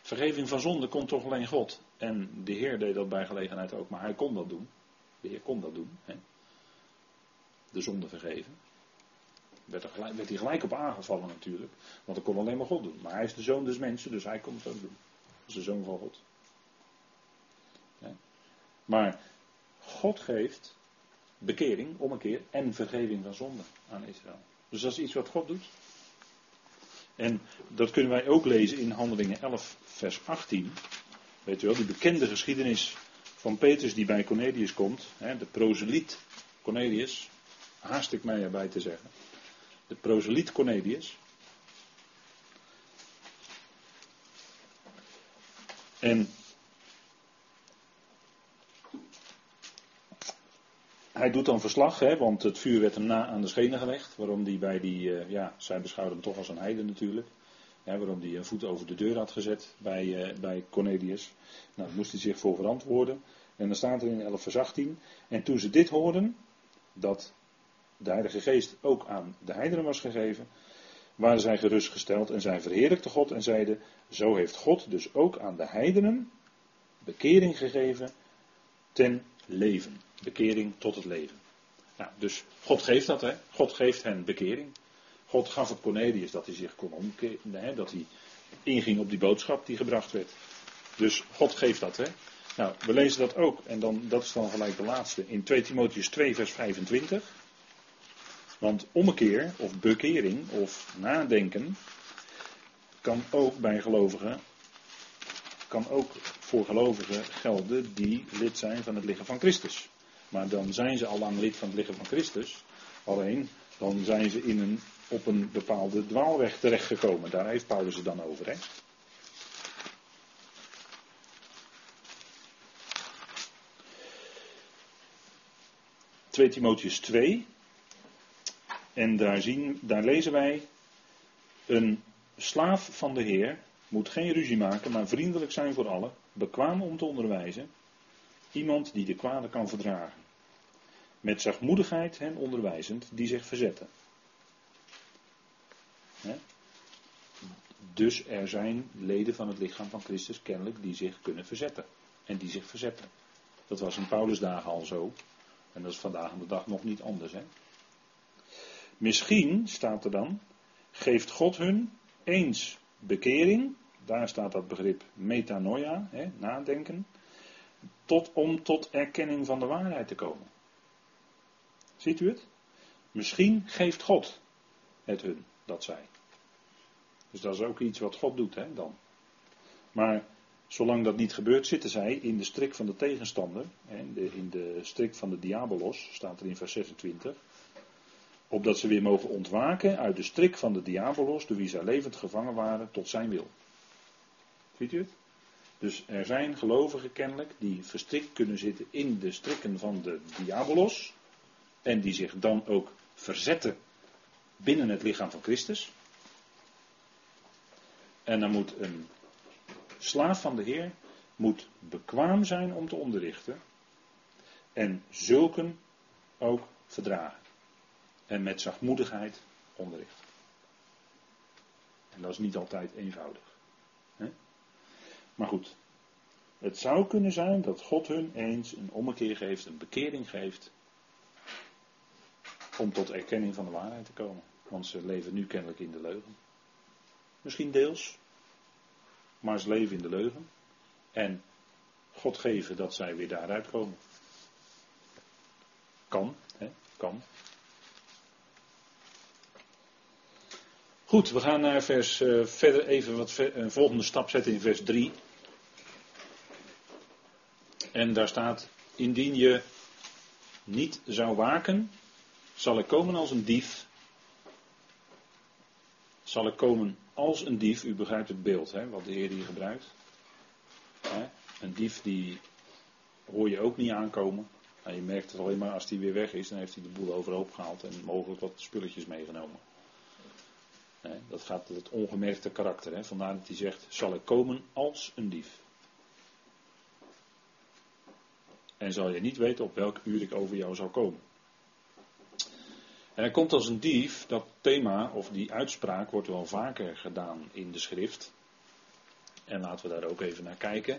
Vergeving van zonde komt toch alleen God. En de Heer deed dat bij gelegenheid ook, maar hij kon dat doen. De Heer kon dat doen. De zonde vergeven. Werd, er werd hij gelijk op aangevallen natuurlijk. Want dat kon alleen maar God doen. Maar hij is de zoon des mensen, dus hij kon het ook doen. Dat is de zoon van God. Maar God geeft bekering, ommekeer en vergeving van zonde aan Israël. Dus dat is iets wat God doet. En dat kunnen wij ook lezen in Handelingen 11, vers 18. Weet u wel, die bekende geschiedenis van Petrus die bij Cornelius komt. Hè, de proseliet Cornelius. Haast ik mij erbij te zeggen. De proseliet Cornelius. En hij doet dan verslag, hè, want het vuur werd hem na aan de schenen gelegd. Waarom die bij die, uh, ja, zij beschouwden hem toch als een heide natuurlijk. Waarom hij een voet over de deur had gezet bij, uh, bij Cornelius. Nou, daar moest hij zich voor verantwoorden. En dan staat er in 11 vers 18. En toen ze dit hoorden, dat de Heilige Geest ook aan de heidenen was gegeven, waren zij gerustgesteld en zij verheerlijkten God en zeiden, zo heeft God dus ook aan de heidenen bekering gegeven ten leven. Bekering tot het leven. Nou, dus God geeft dat, hè? God geeft hen bekering. God gaf het Cornelius dat hij zich kon omkeren, dat hij inging op die boodschap die gebracht werd. Dus God geeft dat, hè? Nou, we lezen dat ook, en dan, dat is dan gelijk de laatste, in 2 Timotheus 2, vers 25. Want ommekeer, of bekering, of nadenken, kan ook bij gelovigen, kan ook voor gelovigen gelden die lid zijn van het lichaam van Christus. Maar dan zijn ze al lang lid van het lichaam van Christus. Alleen, dan zijn ze in een, op een bepaalde dwaalweg terechtgekomen. Daar heeft Paulus het dan over. Hè? 2 Timotheus 2. En daar, zien, daar lezen wij: Een slaaf van de Heer moet geen ruzie maken, maar vriendelijk zijn voor allen, bekwaam om te onderwijzen. Iemand die de kwade kan verdragen. Met zachtmoedigheid hen onderwijzend, die zich verzetten. Dus er zijn leden van het lichaam van Christus kennelijk die zich kunnen verzetten. En die zich verzetten. Dat was in Paulus dagen al zo. En dat is vandaag de dag nog niet anders. Misschien staat er dan, geeft God hun eens bekering, daar staat dat begrip metanoia, hè, nadenken, tot, om tot erkenning van de waarheid te komen. Ziet u het? Misschien geeft God het hun, dat zij. Dus dat is ook iets wat God doet, hè, dan. Maar Zolang dat niet gebeurt, zitten zij in de strik van de tegenstander. De, in de strik van de diabolos, staat er in vers 26. Opdat ze weer mogen ontwaken uit de strik van de diabolos, door wie zij levend gevangen waren, tot zijn wil. U? Dus er zijn gelovigen kennelijk die verstrikt kunnen zitten in de strikken van de diabolos. En die zich dan ook verzetten binnen het lichaam van Christus. En dan moet een slaaf van de Heer moet bekwaam zijn om te onderrichten en zulken ook verdragen. En met zachtmoedigheid onderrichten. En dat is niet altijd eenvoudig. Maar goed, het zou kunnen zijn dat God hun eens een ommekeer geeft, een bekering geeft. Om tot erkenning van de waarheid te komen. Want ze leven nu kennelijk in de leugen. Misschien deels, maar ze leven in de leugen. En God geven dat zij weer daaruit komen. Kan, hè? kan. Goed, we gaan naar vers, uh, verder even wat een volgende stap zetten in vers 3. En daar staat, indien je niet zou waken, zal ik komen als een dief. Zal ik komen als een dief, u begrijpt het beeld, hè, wat de Heer hier gebruikt. Hè, een dief die hoor je ook niet aankomen. Nou, je merkt het alleen maar als hij weer weg is, dan heeft hij de boel overhoop gehaald en mogelijk wat spulletjes meegenomen. Dat gaat het ongemerkte karakter. Vandaar dat hij zegt, zal ik komen als een dief. En zal je niet weten op welk uur ik over jou zal komen. En hij komt als een dief, dat thema of die uitspraak wordt wel vaker gedaan in de schrift. En laten we daar ook even naar kijken.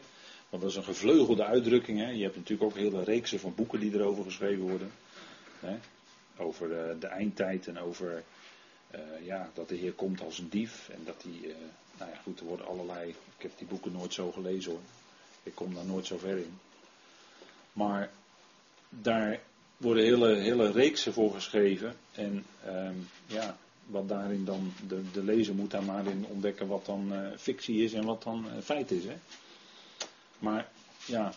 Want dat is een gevleugelde uitdrukking. Hè. Je hebt natuurlijk ook hele reeksen van boeken die erover geschreven worden. Hè. Over de, de, eindtijd en over uh, ja, dat de Heer komt als een dief. En dat hij, uh, nou ja goed, er worden allerlei. Ik heb die boeken nooit zo gelezen hoor. Ik kom daar nooit zo ver in. Maar daar worden hele, hele reeksen voor geschreven. En um, ja, wat daarin dan, de, de lezer moet daar maar in ontdekken wat dan uh, fictie is en wat dan feit is. Hè? Maar ja,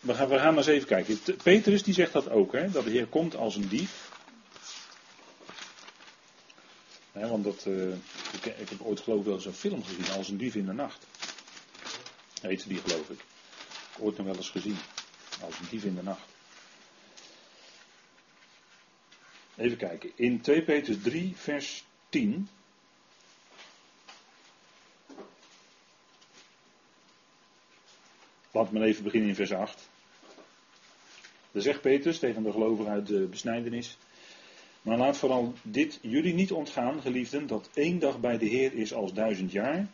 we gaan, we gaan maar eens even kijken. Petrus die zegt dat ook, hè, dat de Heer komt als een dief. Want dat, uh, ik, heb ooit geloof ik wel eens een film gezien, als een dief in de nacht. Heette die geloof ik. Ooit nog wel eens gezien. Als een dief in de nacht. Even kijken. In 2 Petrus 3, vers 10. Laat me even beginnen in vers 8. Dan zegt Petrus tegen de gelovigen uit de besnijdenis. Maar laat vooral dit jullie niet ontgaan, geliefden, dat één dag bij de Heer is als duizend jaar.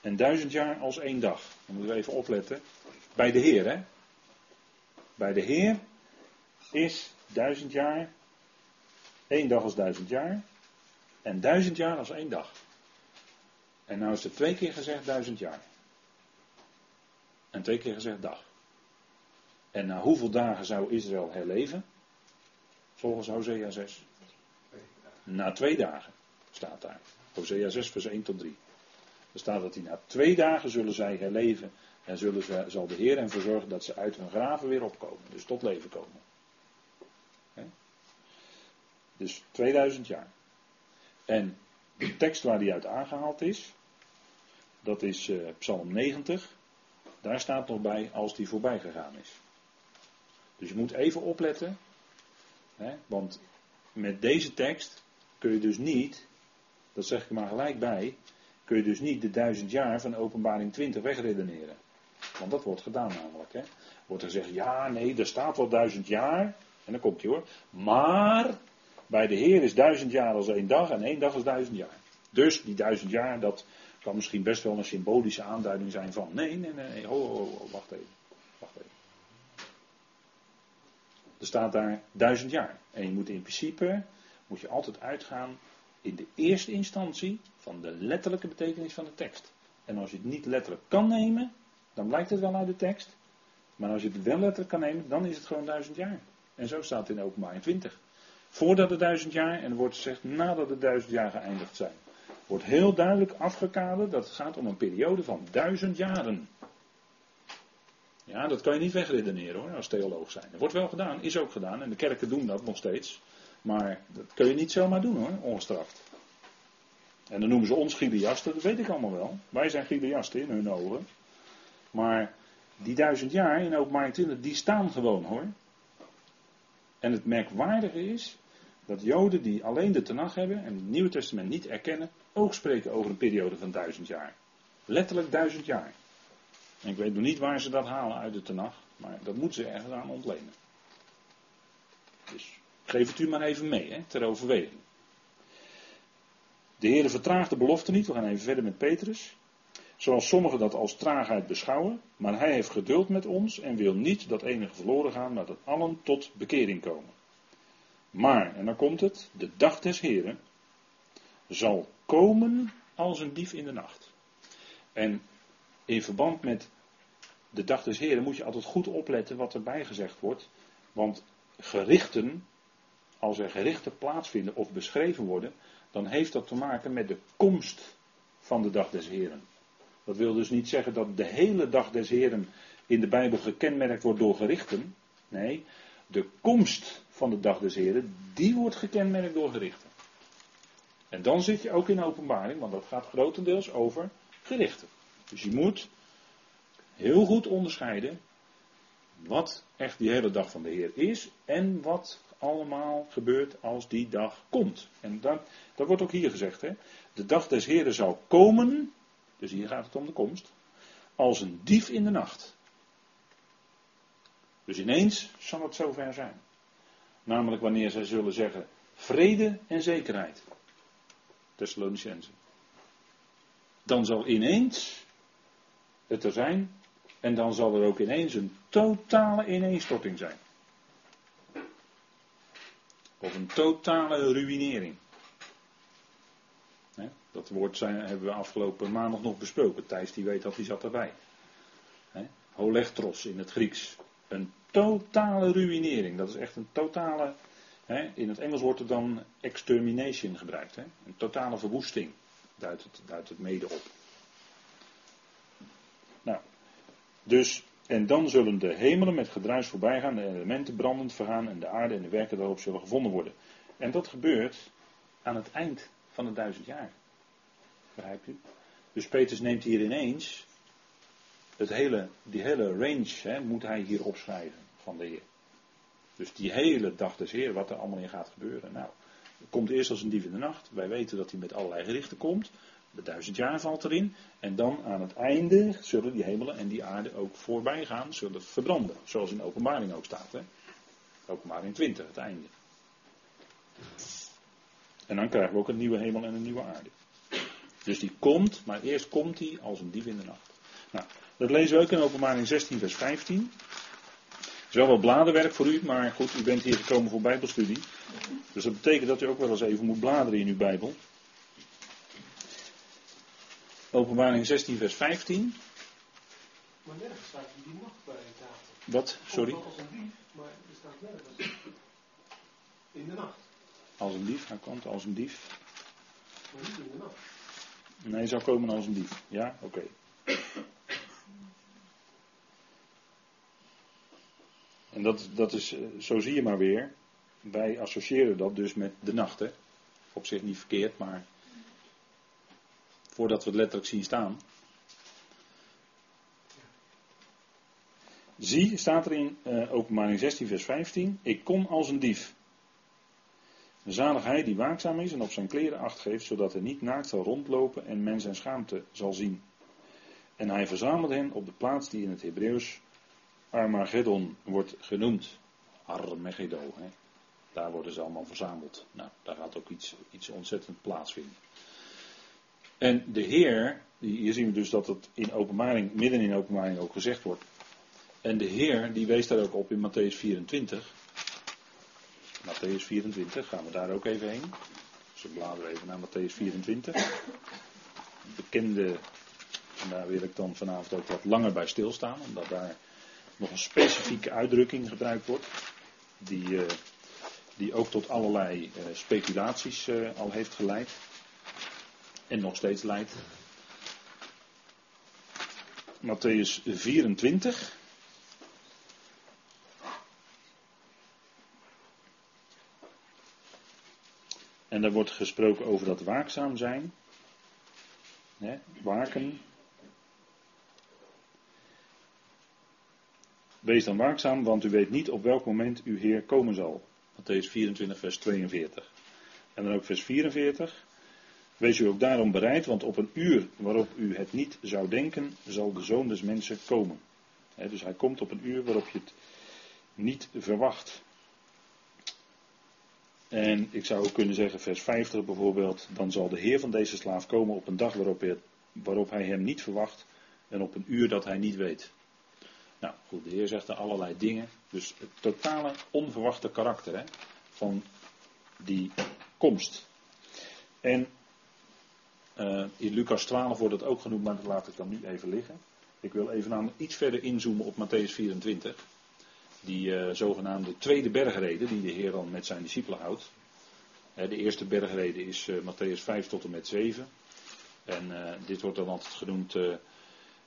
En duizend jaar als één dag. Dan moeten we even opletten. Bij de Heer, hè? Bij de Heer is duizend jaar, één dag als duizend jaar. En duizend jaar als één dag. En nou is er twee keer gezegd duizend jaar. En twee keer gezegd dag. En na hoeveel dagen zou Israël herleven? Volgens Hosea 6. Na twee dagen staat daar. Hosea 6 vers 1 tot 3. Er staat dat hij na twee dagen zullen zij herleven. En zullen ze, zal de Heer hen verzorgen dat ze uit hun graven weer opkomen. Dus tot leven komen. Dus 2000 jaar. En de tekst waar die uit aangehaald is. Dat is uh, Psalm 90. Daar staat nog bij als die voorbij gegaan is. Dus je moet even opletten. Want met deze tekst kun je dus niet, dat zeg ik maar gelijk bij, kun je dus niet de duizend jaar van openbaring 20 wegredeneren. Want dat wordt gedaan namelijk. Hè. Wordt er gezegd, ja nee, er staat wel duizend jaar. En dan komt hij hoor. Maar bij de Heer is duizend jaar als één dag en één dag als duizend jaar. Dus die duizend jaar, dat kan misschien best wel een symbolische aanduiding zijn van. Nee, nee, nee, ho, ho, ho, wacht even. Wacht even. Er staat daar duizend jaar. En je moet in principe, moet je altijd uitgaan in de eerste instantie van de letterlijke betekenis van de tekst. En als je het niet letterlijk kan nemen, dan blijkt het wel uit de tekst. Maar als je het wel letterlijk kan nemen, dan is het gewoon duizend jaar. En zo staat het in openbaring 20. Voordat de duizend jaar, en er wordt gezegd nadat de duizend jaar geëindigd zijn. Wordt heel duidelijk afgekaderd dat het gaat om een periode van duizend jaren. Ja, dat kan je niet wegredeneren hoor, als theoloog zijn. Dat wordt wel gedaan, is ook gedaan, en de kerken doen dat nog steeds. Maar dat kun je niet zomaar doen hoor, ongestraft. En dan noemen ze ons Gileasten, dat weet ik allemaal wel. Wij zijn Gileasten in hun ogen. Maar die duizend jaar in openbaring 20, die staan gewoon hoor. En het merkwaardige is dat Joden die alleen de Tenach hebben en het Nieuwe Testament niet erkennen, ook spreken over een periode van duizend jaar. Letterlijk duizend jaar. En ik weet nog niet waar ze dat halen uit de Tenach, maar dat moeten ze ergens aan ontlenen. Dus geef het u maar even mee, hè, ter overweging. De Heer vertraagt de belofte niet, we gaan even verder met Petrus. Zoals sommigen dat als traagheid beschouwen, maar hij heeft geduld met ons en wil niet dat enige verloren gaan, maar dat allen tot bekering komen. Maar, en dan komt het, de dag des Heren zal komen als een dief in de nacht. En in verband met de dag des Heren moet je altijd goed opletten wat erbij gezegd wordt. Want gerichten, als er gerichten plaatsvinden of beschreven worden, dan heeft dat te maken met de komst van de dag des Heren. Dat wil dus niet zeggen dat de hele dag des Heren in de Bijbel gekenmerkt wordt door gerichten. Nee, de komst van de dag des Heren, die wordt gekenmerkt door gerichten. En dan zit je ook in openbaring, want dat gaat grotendeels over gerichten. Dus je moet heel goed onderscheiden wat echt die hele dag van de Heer is en wat allemaal gebeurt als die dag komt. En dat, dat wordt ook hier gezegd. Hè? De dag des Heren zal komen, dus hier gaat het om de komst, als een dief in de nacht. Dus ineens zal het zover zijn. Namelijk wanneer zij zullen zeggen vrede en zekerheid. Thessalonicense. Dan zal ineens het er zijn en dan zal er ook ineens een totale ineenstorting zijn. Of een totale ruïnering. Dat woord zijn, hebben we afgelopen maandag nog besproken. Thijs die weet dat, die zat erbij. Holechtros in het Grieks. Een totale ruïnering. Dat is echt een totale in het Engels wordt er dan extermination gebruikt. Een totale verwoesting duidt het, duidt het mede op. Nou, dus, en dan zullen de hemelen met gedruis voorbij gaan, de elementen brandend vergaan en de aarde en de werken daarop zullen gevonden worden. En dat gebeurt aan het eind van het duizend jaar. Begrijpt u? Dus Petrus neemt hier ineens het hele, die hele range hè, moet hij hier opschrijven van de Heer. Dus die hele dag des Heer, wat er allemaal in gaat gebeuren. Nou, komt eerst als een dief in de nacht. Wij weten dat hij met allerlei gerichten komt. De duizend jaar valt erin. En dan aan het einde zullen die hemelen en die aarde ook voorbij gaan, zullen verbranden. Zoals in openbaring ook staat. Hè? Openbaring 20, het einde. En dan krijgen we ook een nieuwe hemel en een nieuwe aarde. Dus die komt, maar eerst komt hij als een dief in de nacht. Nou, dat lezen we ook in openbaring 16 vers 15. Het is wel wat bladenwerk voor u, maar goed, u bent hier gekomen voor bijbelstudie. Dus dat betekent dat u ook wel eens even moet bladeren in uw bijbel. Openbaring 16 vers 15. Maar nergens staat die nacht bij tafel. Wat? Sorry? Als een dief, maar er staat nergens in de nacht. Als een dief, hij komt als een dief. Maar niet in de nacht. Nee, hij zou komen als een dief. Ja, oké. En dat, dat is, eh, zo zie je maar weer. Wij associëren dat dus met de nacht. Hè? Op zich niet verkeerd, maar voordat we het letterlijk zien staan. Zie, staat er in uh, openbaring 16, vers 15. Ik kom als een dief. Zalig hij die waakzaam is en op zijn kleren acht geeft, zodat hij niet naakt zal rondlopen en men zijn schaamte zal zien. En hij verzamelt hen op de plaats die in het Hebreeuws Armageddon wordt genoemd. Armageddon, hè. Daar worden ze allemaal verzameld. Nou, daar gaat ook iets, iets ontzettend plaatsvinden. En de Heer, hier zien we dus dat het in openbaring, midden in openbaring ook gezegd wordt. En de Heer, die wees daar ook op in Matthäus 24. Matthäus 24, gaan we daar ook even heen. Dus we bladeren even naar Matthäus 24. Bekende, en daar wil ik dan vanavond ook wat langer bij stilstaan, omdat daar nog een specifieke uitdrukking gebruikt wordt. Die, uh, die ook tot allerlei uh, speculaties uh, al heeft geleid. En nog steeds leidt. Matthäus 24. En daar wordt gesproken over dat waakzaam zijn. Waken. Wees dan waakzaam, want u weet niet op welk moment uw Heer komen zal. Matthäus 24, vers 42. En dan ook vers 44. Wees u ook daarom bereid, want op een uur waarop u het niet zou denken, zal de zoon des mensen komen. dus hij komt op een uur waarop je het niet verwacht. En ik zou ook kunnen zeggen, vers 50 bijvoorbeeld, dan zal de Heer van deze slaaf komen op een dag waarop hij, waarop hij hem niet verwacht en op een uur dat hij niet weet. Nou goed, de Heer zegt er allerlei dingen. Dus het totale onverwachte karakter hè, van die komst. En uh, in Lucas 12 wordt het ook genoemd, maar dat laat ik dan nu even liggen. Ik wil even aan iets verder inzoomen op Matthäus 24. Die uh, zogenaamde tweede bergrede die de Heer dan met zijn discipelen houdt. de eerste bergrede is uh, Matthäus 5 tot en met 7. En dit wordt dan altijd genoemd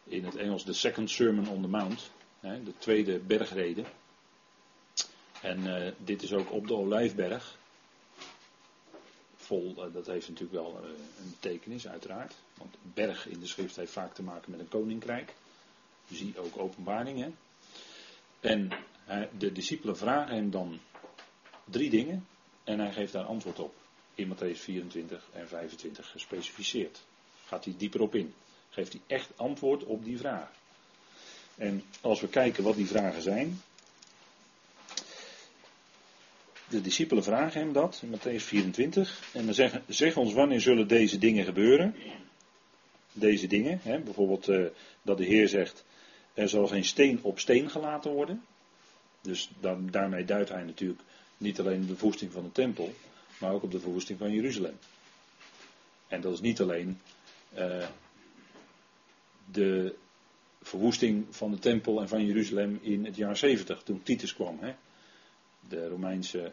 in het Engels de Second Sermon on the Mount. de tweede bergrede. En dit is ook op de Olijfberg eh, dat heeft natuurlijk wel eh, een betekenis, uiteraard. Want berg in de schrift heeft vaak te maken met een koninkrijk. Je ziet ook openbaringen. En de discipelen vragen hem dan drie dingen. En hij geeft daar antwoord op. In Matthäus 24 en 25 gespecificeerd. Gaat hij dieper op in. Geeft hij echt antwoord op die vraag. En als we kijken wat die vragen zijn, de discipelen vragen hem dat in Matthäus 24. En dan zeggen, zeg ons wanneer zullen deze dingen gebeuren. Deze dingen, hè, bijvoorbeeld uh, dat de Heer zegt, er zal geen steen op steen gelaten worden. Dus dan, daarmee duidt hij natuurlijk niet alleen de verwoesting van de tempel, maar ook op de verwoesting van Jeruzalem. En dat is niet alleen uh, de verwoesting van de tempel en van Jeruzalem in het jaar 70, toen Titus kwam. Hè de Romeinse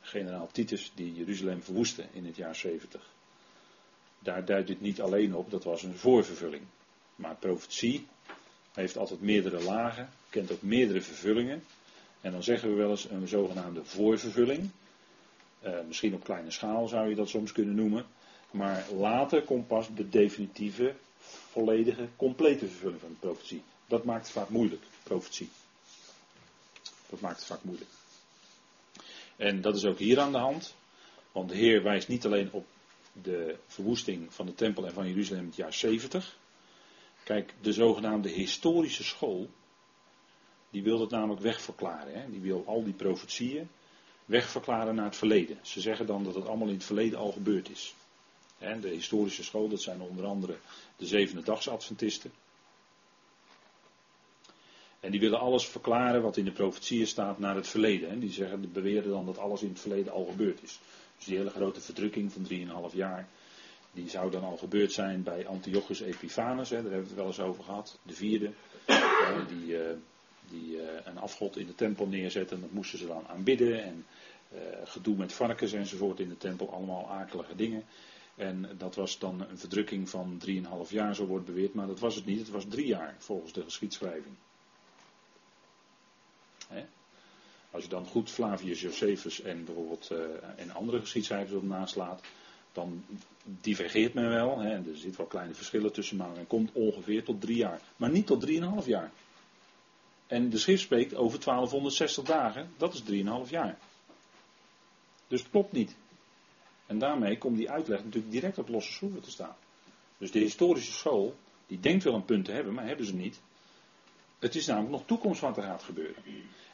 generaal Titus die Jeruzalem verwoestte in het jaar 70. Daar duidt dit niet alleen op, dat was een voorvervulling. Maar profetie heeft altijd meerdere lagen, kent ook meerdere vervullingen. En dan zeggen we wel eens een zogenaamde voorvervulling. Uh, misschien op kleine schaal zou je dat soms kunnen noemen. Maar later komt pas de definitieve, volledige, complete vervulling van de profetie. Dat maakt het vaak moeilijk, profetie. Dat maakt het vaak moeilijk. En dat is ook hier aan de hand. Want de Heer wijst niet alleen op de verwoesting van de tempel en van Jeruzalem in het jaar 70. Kijk, de zogenaamde historische school, die wil dat namelijk wegverklaren. Hè? Die wil al die profetieën wegverklaren naar het verleden. Ze zeggen dan dat het allemaal in het verleden al gebeurd is. De historische school, dat zijn onder andere de zevende dagsadventisten. En die willen alles verklaren wat in de profetieën staat naar het verleden. Die zeggen, beweren dan dat alles in het verleden al gebeurd is. Dus die hele grote verdrukking van 3,5 jaar, die zou dan al gebeurd zijn bij Antiochus Epiphanes, hè, daar hebben we het wel eens over gehad, de vierde, die, uh, die uh, een afgod in de tempel neerzette en dat moesten ze dan aanbidden en uh, gedoe met varkens enzovoort in de tempel, allemaal akelige dingen. En dat was dan een verdrukking van 3,5 jaar, zo wordt beweerd, maar dat was het niet, het was drie jaar volgens de geschiedschrijving. Als je dan goed Flavius Josephus en bijvoorbeeld uh, en andere geschiedschrijvers op naslaat, dan divergeert men wel. Hè, er zitten wel kleine verschillen tussen, maar men komt ongeveer tot drie jaar. Maar niet tot drieënhalf jaar. En de schrift spreekt over 1260 dagen, dat is drieënhalf jaar. Dus het klopt niet. En daarmee komt die uitleg natuurlijk direct op losse schroeven te staan. Dus de historische school, die denkt wel een punt te hebben, maar hebben ze niet. Het is namelijk nog toekomst wat er gaat gebeuren.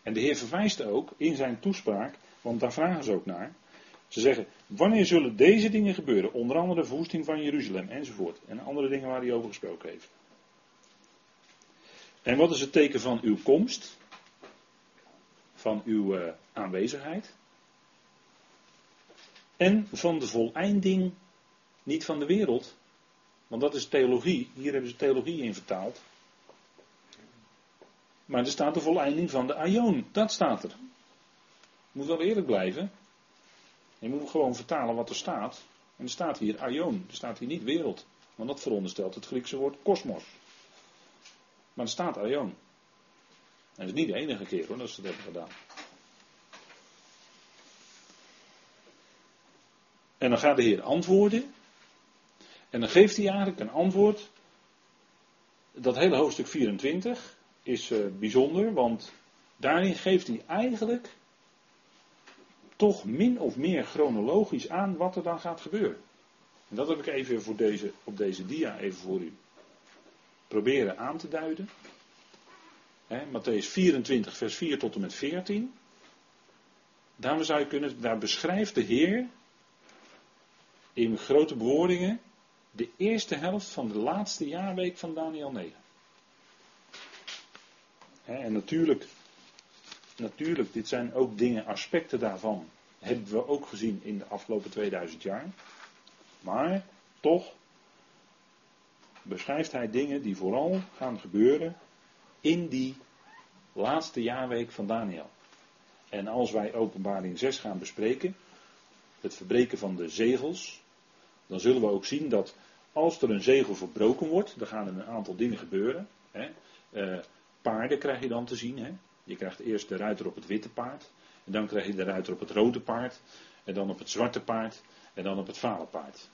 En de Heer verwijst ook in zijn toespraak, want daar vragen ze ook naar. Ze zeggen, wanneer zullen deze dingen gebeuren? Onder andere de verwoesting van Jeruzalem enzovoort. En andere dingen waar hij over gesproken heeft. En wat is het teken van uw komst? Van uw uh, aanwezigheid? En van de voleinding, niet van de wereld. Want dat is theologie. Hier hebben ze theologie in vertaald. Maar er staat de voleinding van de Aion. Dat staat er. Moet wel eerlijk blijven. Je moet gewoon vertalen wat er staat. En er staat hier Aion. Er staat hier niet wereld. Want dat veronderstelt het Griekse woord kosmos. Maar er staat Aion. En dat is niet de enige keer hoor dat ze dat hebben gedaan. En dan gaat de Heer antwoorden. En dan geeft hij eigenlijk een antwoord. Dat hele hoofdstuk 24 is uh, bijzonder, want daarin geeft hij eigenlijk toch min of meer chronologisch aan wat er dan gaat gebeuren. En dat heb ik even voor deze, op deze dia even voor u proberen aan te duiden. He, Matthäus 24, vers 4 tot en met 14. Daarom zou je kunnen, daar beschrijft de Heer in grote bewoordingen de eerste helft van de laatste jaarweek van Daniel 9 en natuurlijk, natuurlijk, dit zijn ook dingen, aspecten daarvan, hebben we ook gezien in de afgelopen 2000 jaar. Maar toch beschrijft hij dingen die vooral gaan gebeuren in die laatste jaarweek van Daniel. En als wij openbaring 6 gaan bespreken, het verbreken van de zegels, dan zullen we ook zien dat als er een zegel verbroken wordt, dan gaan er een aantal dingen gebeuren. Hè. Uh, paarden krijg je dan te zien. Hè? Je krijgt eerst de ruiter op het witte paard. En dan krijg je de ruiter op het rode paard. En dan op het zwarte paard. En dan op het vale paard.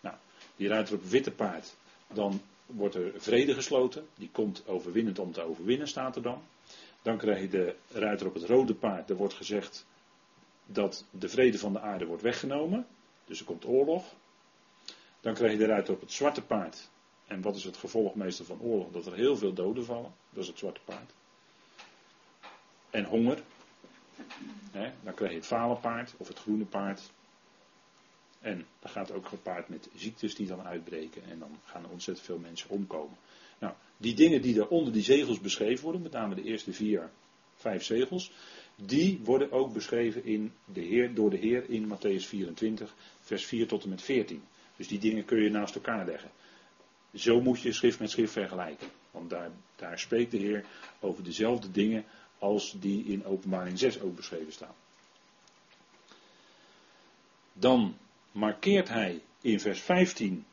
Nou, die ruiter op het witte paard. Dan wordt er vrede gesloten. Die komt overwinnend om te overwinnen, staat er dan. Dan krijg je de ruiter op het rode paard. Er wordt gezegd dat de vrede van de aarde wordt weggenomen. Dus er komt oorlog. Dan krijg je de ruiter op het zwarte paard. En wat is het gevolg meestal van oorlog? Dat er heel veel doden vallen. Dat is het zwarte paard. En honger. dan krijg je het vale paard of het groene paard. En dat gaat ook gepaard met ziektes die dan uitbreken. En dan gaan er ontzettend veel mensen omkomen. Nou, die dingen die er onder die zegels beschreven worden, met name de eerste vier, vijf zegels, die worden ook beschreven in de Heer, door de Heer in Matthäus 24, vers 4 tot en met 14. Dus die dingen kun je naast elkaar leggen. Zo moet je schrift met schrift vergelijken. Want daar, daar spreekt de Heer over dezelfde dingen als die in openbaring 6 ook beschreven staan. Dan markeert hij in vers 15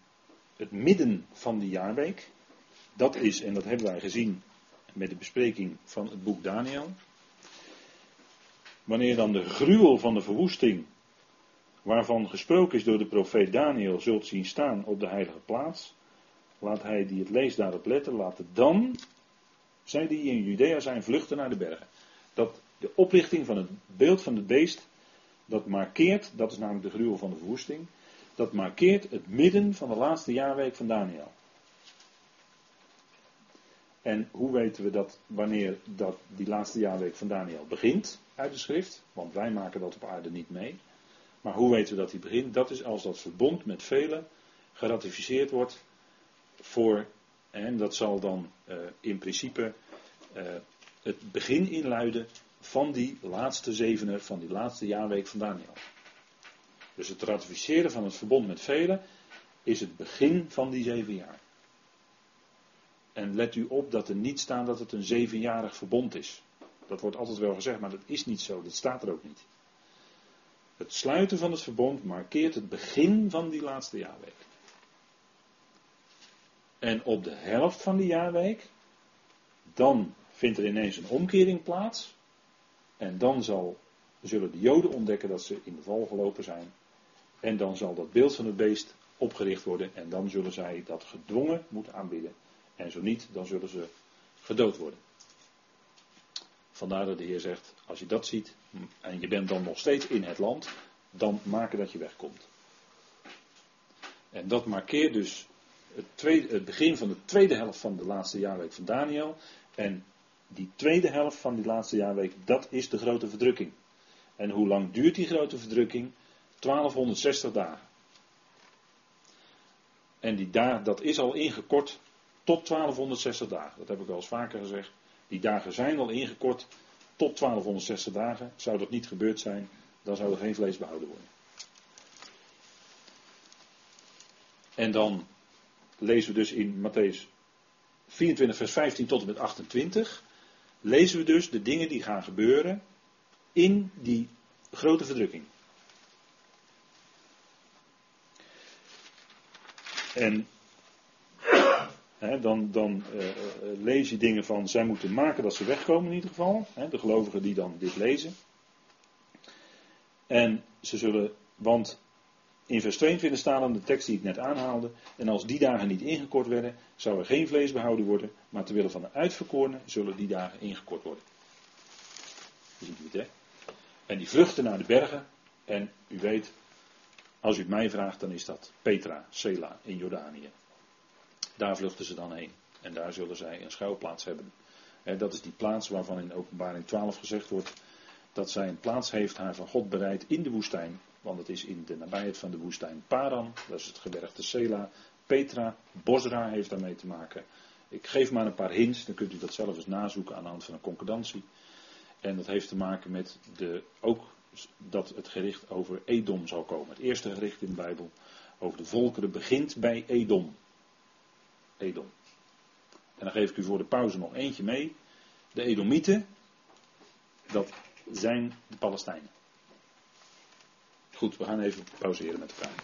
het midden van die jaarweek. Dat is, en dat hebben wij gezien met de bespreking van het boek Daniel. Wanneer dan de gruwel van de verwoesting, waarvan gesproken is door de profeet Daniel, zult zien staan op de heilige plaats, laat hij die het leest daarop letten, laten dan, zij die in Judea zijn, vluchten naar de bergen. Dat de oplichting van het beeld van het beest, dat markeert, dat is namelijk de gruwel van de verwoesting, dat markeert het midden van de laatste jaarweek van Daniel. En hoe weten we dat wanneer dat die laatste jaarweek van Daniel begint uit de schrift? Want wij maken dat op aarde niet mee. Maar hoe weten we dat die begint? Dat is als dat verbond met velen geratificeerd wordt voor, en dat zal dan uh, in principe uh, het begin inluiden van die laatste zevener, van die laatste jaarweek van Daniel. Dus het ratificeren van het verbond met velen is het begin van die zeven jaar. En let u op dat er niet staat dat het een zevenjarig verbond is. Dat wordt altijd wel gezegd, maar dat is niet zo. Dat staat er ook niet. Het sluiten van het verbond markeert het begin van die laatste jaarweek. En op de helft van die jaarweek, dan vindt er ineens een omkering plaats. En dan zal, zullen de Joden ontdekken dat ze in de val gelopen zijn. En dan zal dat beeld van het beest opgericht worden. En dan zullen zij dat gedwongen moeten aanbidden. En zo niet, dan zullen ze gedood worden. Vandaar dat de Heer zegt, als je dat ziet en je bent dan nog steeds in het land, dan maken dat je wegkomt. En dat markeert dus het, tweede, het begin van de tweede helft van de laatste jaarweek van Daniel. En die tweede helft van die laatste jaarweek, dat is de grote verdrukking. En hoe lang duurt die grote verdrukking? 1260 dagen. En die dat is al ingekort tot 1260 dagen. Dat heb ik al eens vaker gezegd. Die dagen zijn al ingekort tot 1260 dagen. Zou dat niet gebeurd zijn, dan zou er geen vlees behouden worden. En dan lezen we dus in Matthäus 24, vers 15 tot en met 28. Lezen we dus de dingen die gaan gebeuren in die grote verdrukking. En dan, dan uh, lees je dingen van, zij moeten maken dat ze wegkomen in ieder geval. de gelovigen die dan dit lezen. En ze zullen, want in vers 22 staat dan de tekst die ik net aanhaalde. En als die dagen niet ingekort werden, zou er geen vlees behouden worden. Maar ter wille van de uitverkorenen zullen die dagen ingekort worden. Ziet het, hè? En die vluchten naar de bergen. En u weet, als u het mij vraagt, dan is dat Petra, Sela in Jordanië. Daar vluchten ze dan heen. En daar zullen zij een schuilplaats hebben. dat is die plaats waarvan in openbaring 12 gezegd wordt dat zij een plaats heeft haar van God bereid in de woestijn. Want het is in de nabijheid van de woestijn Paran, dat is het gebergte Sela. Petra, Bosra heeft daarmee te maken. Ik geef maar een paar hints, dan kunt u dat zelf eens nazoeken aan de hand van een concordantie. En dat heeft te maken met de, ook dat het gericht over Edom zal komen. Het eerste gericht in de Bijbel over de volkeren begint bij Edom. Edom. En dan geef ik u voor de pauze nog eentje mee. De Edomieten, dat zijn de Palestijnen. Goed, we gaan even pauzeren met vraag.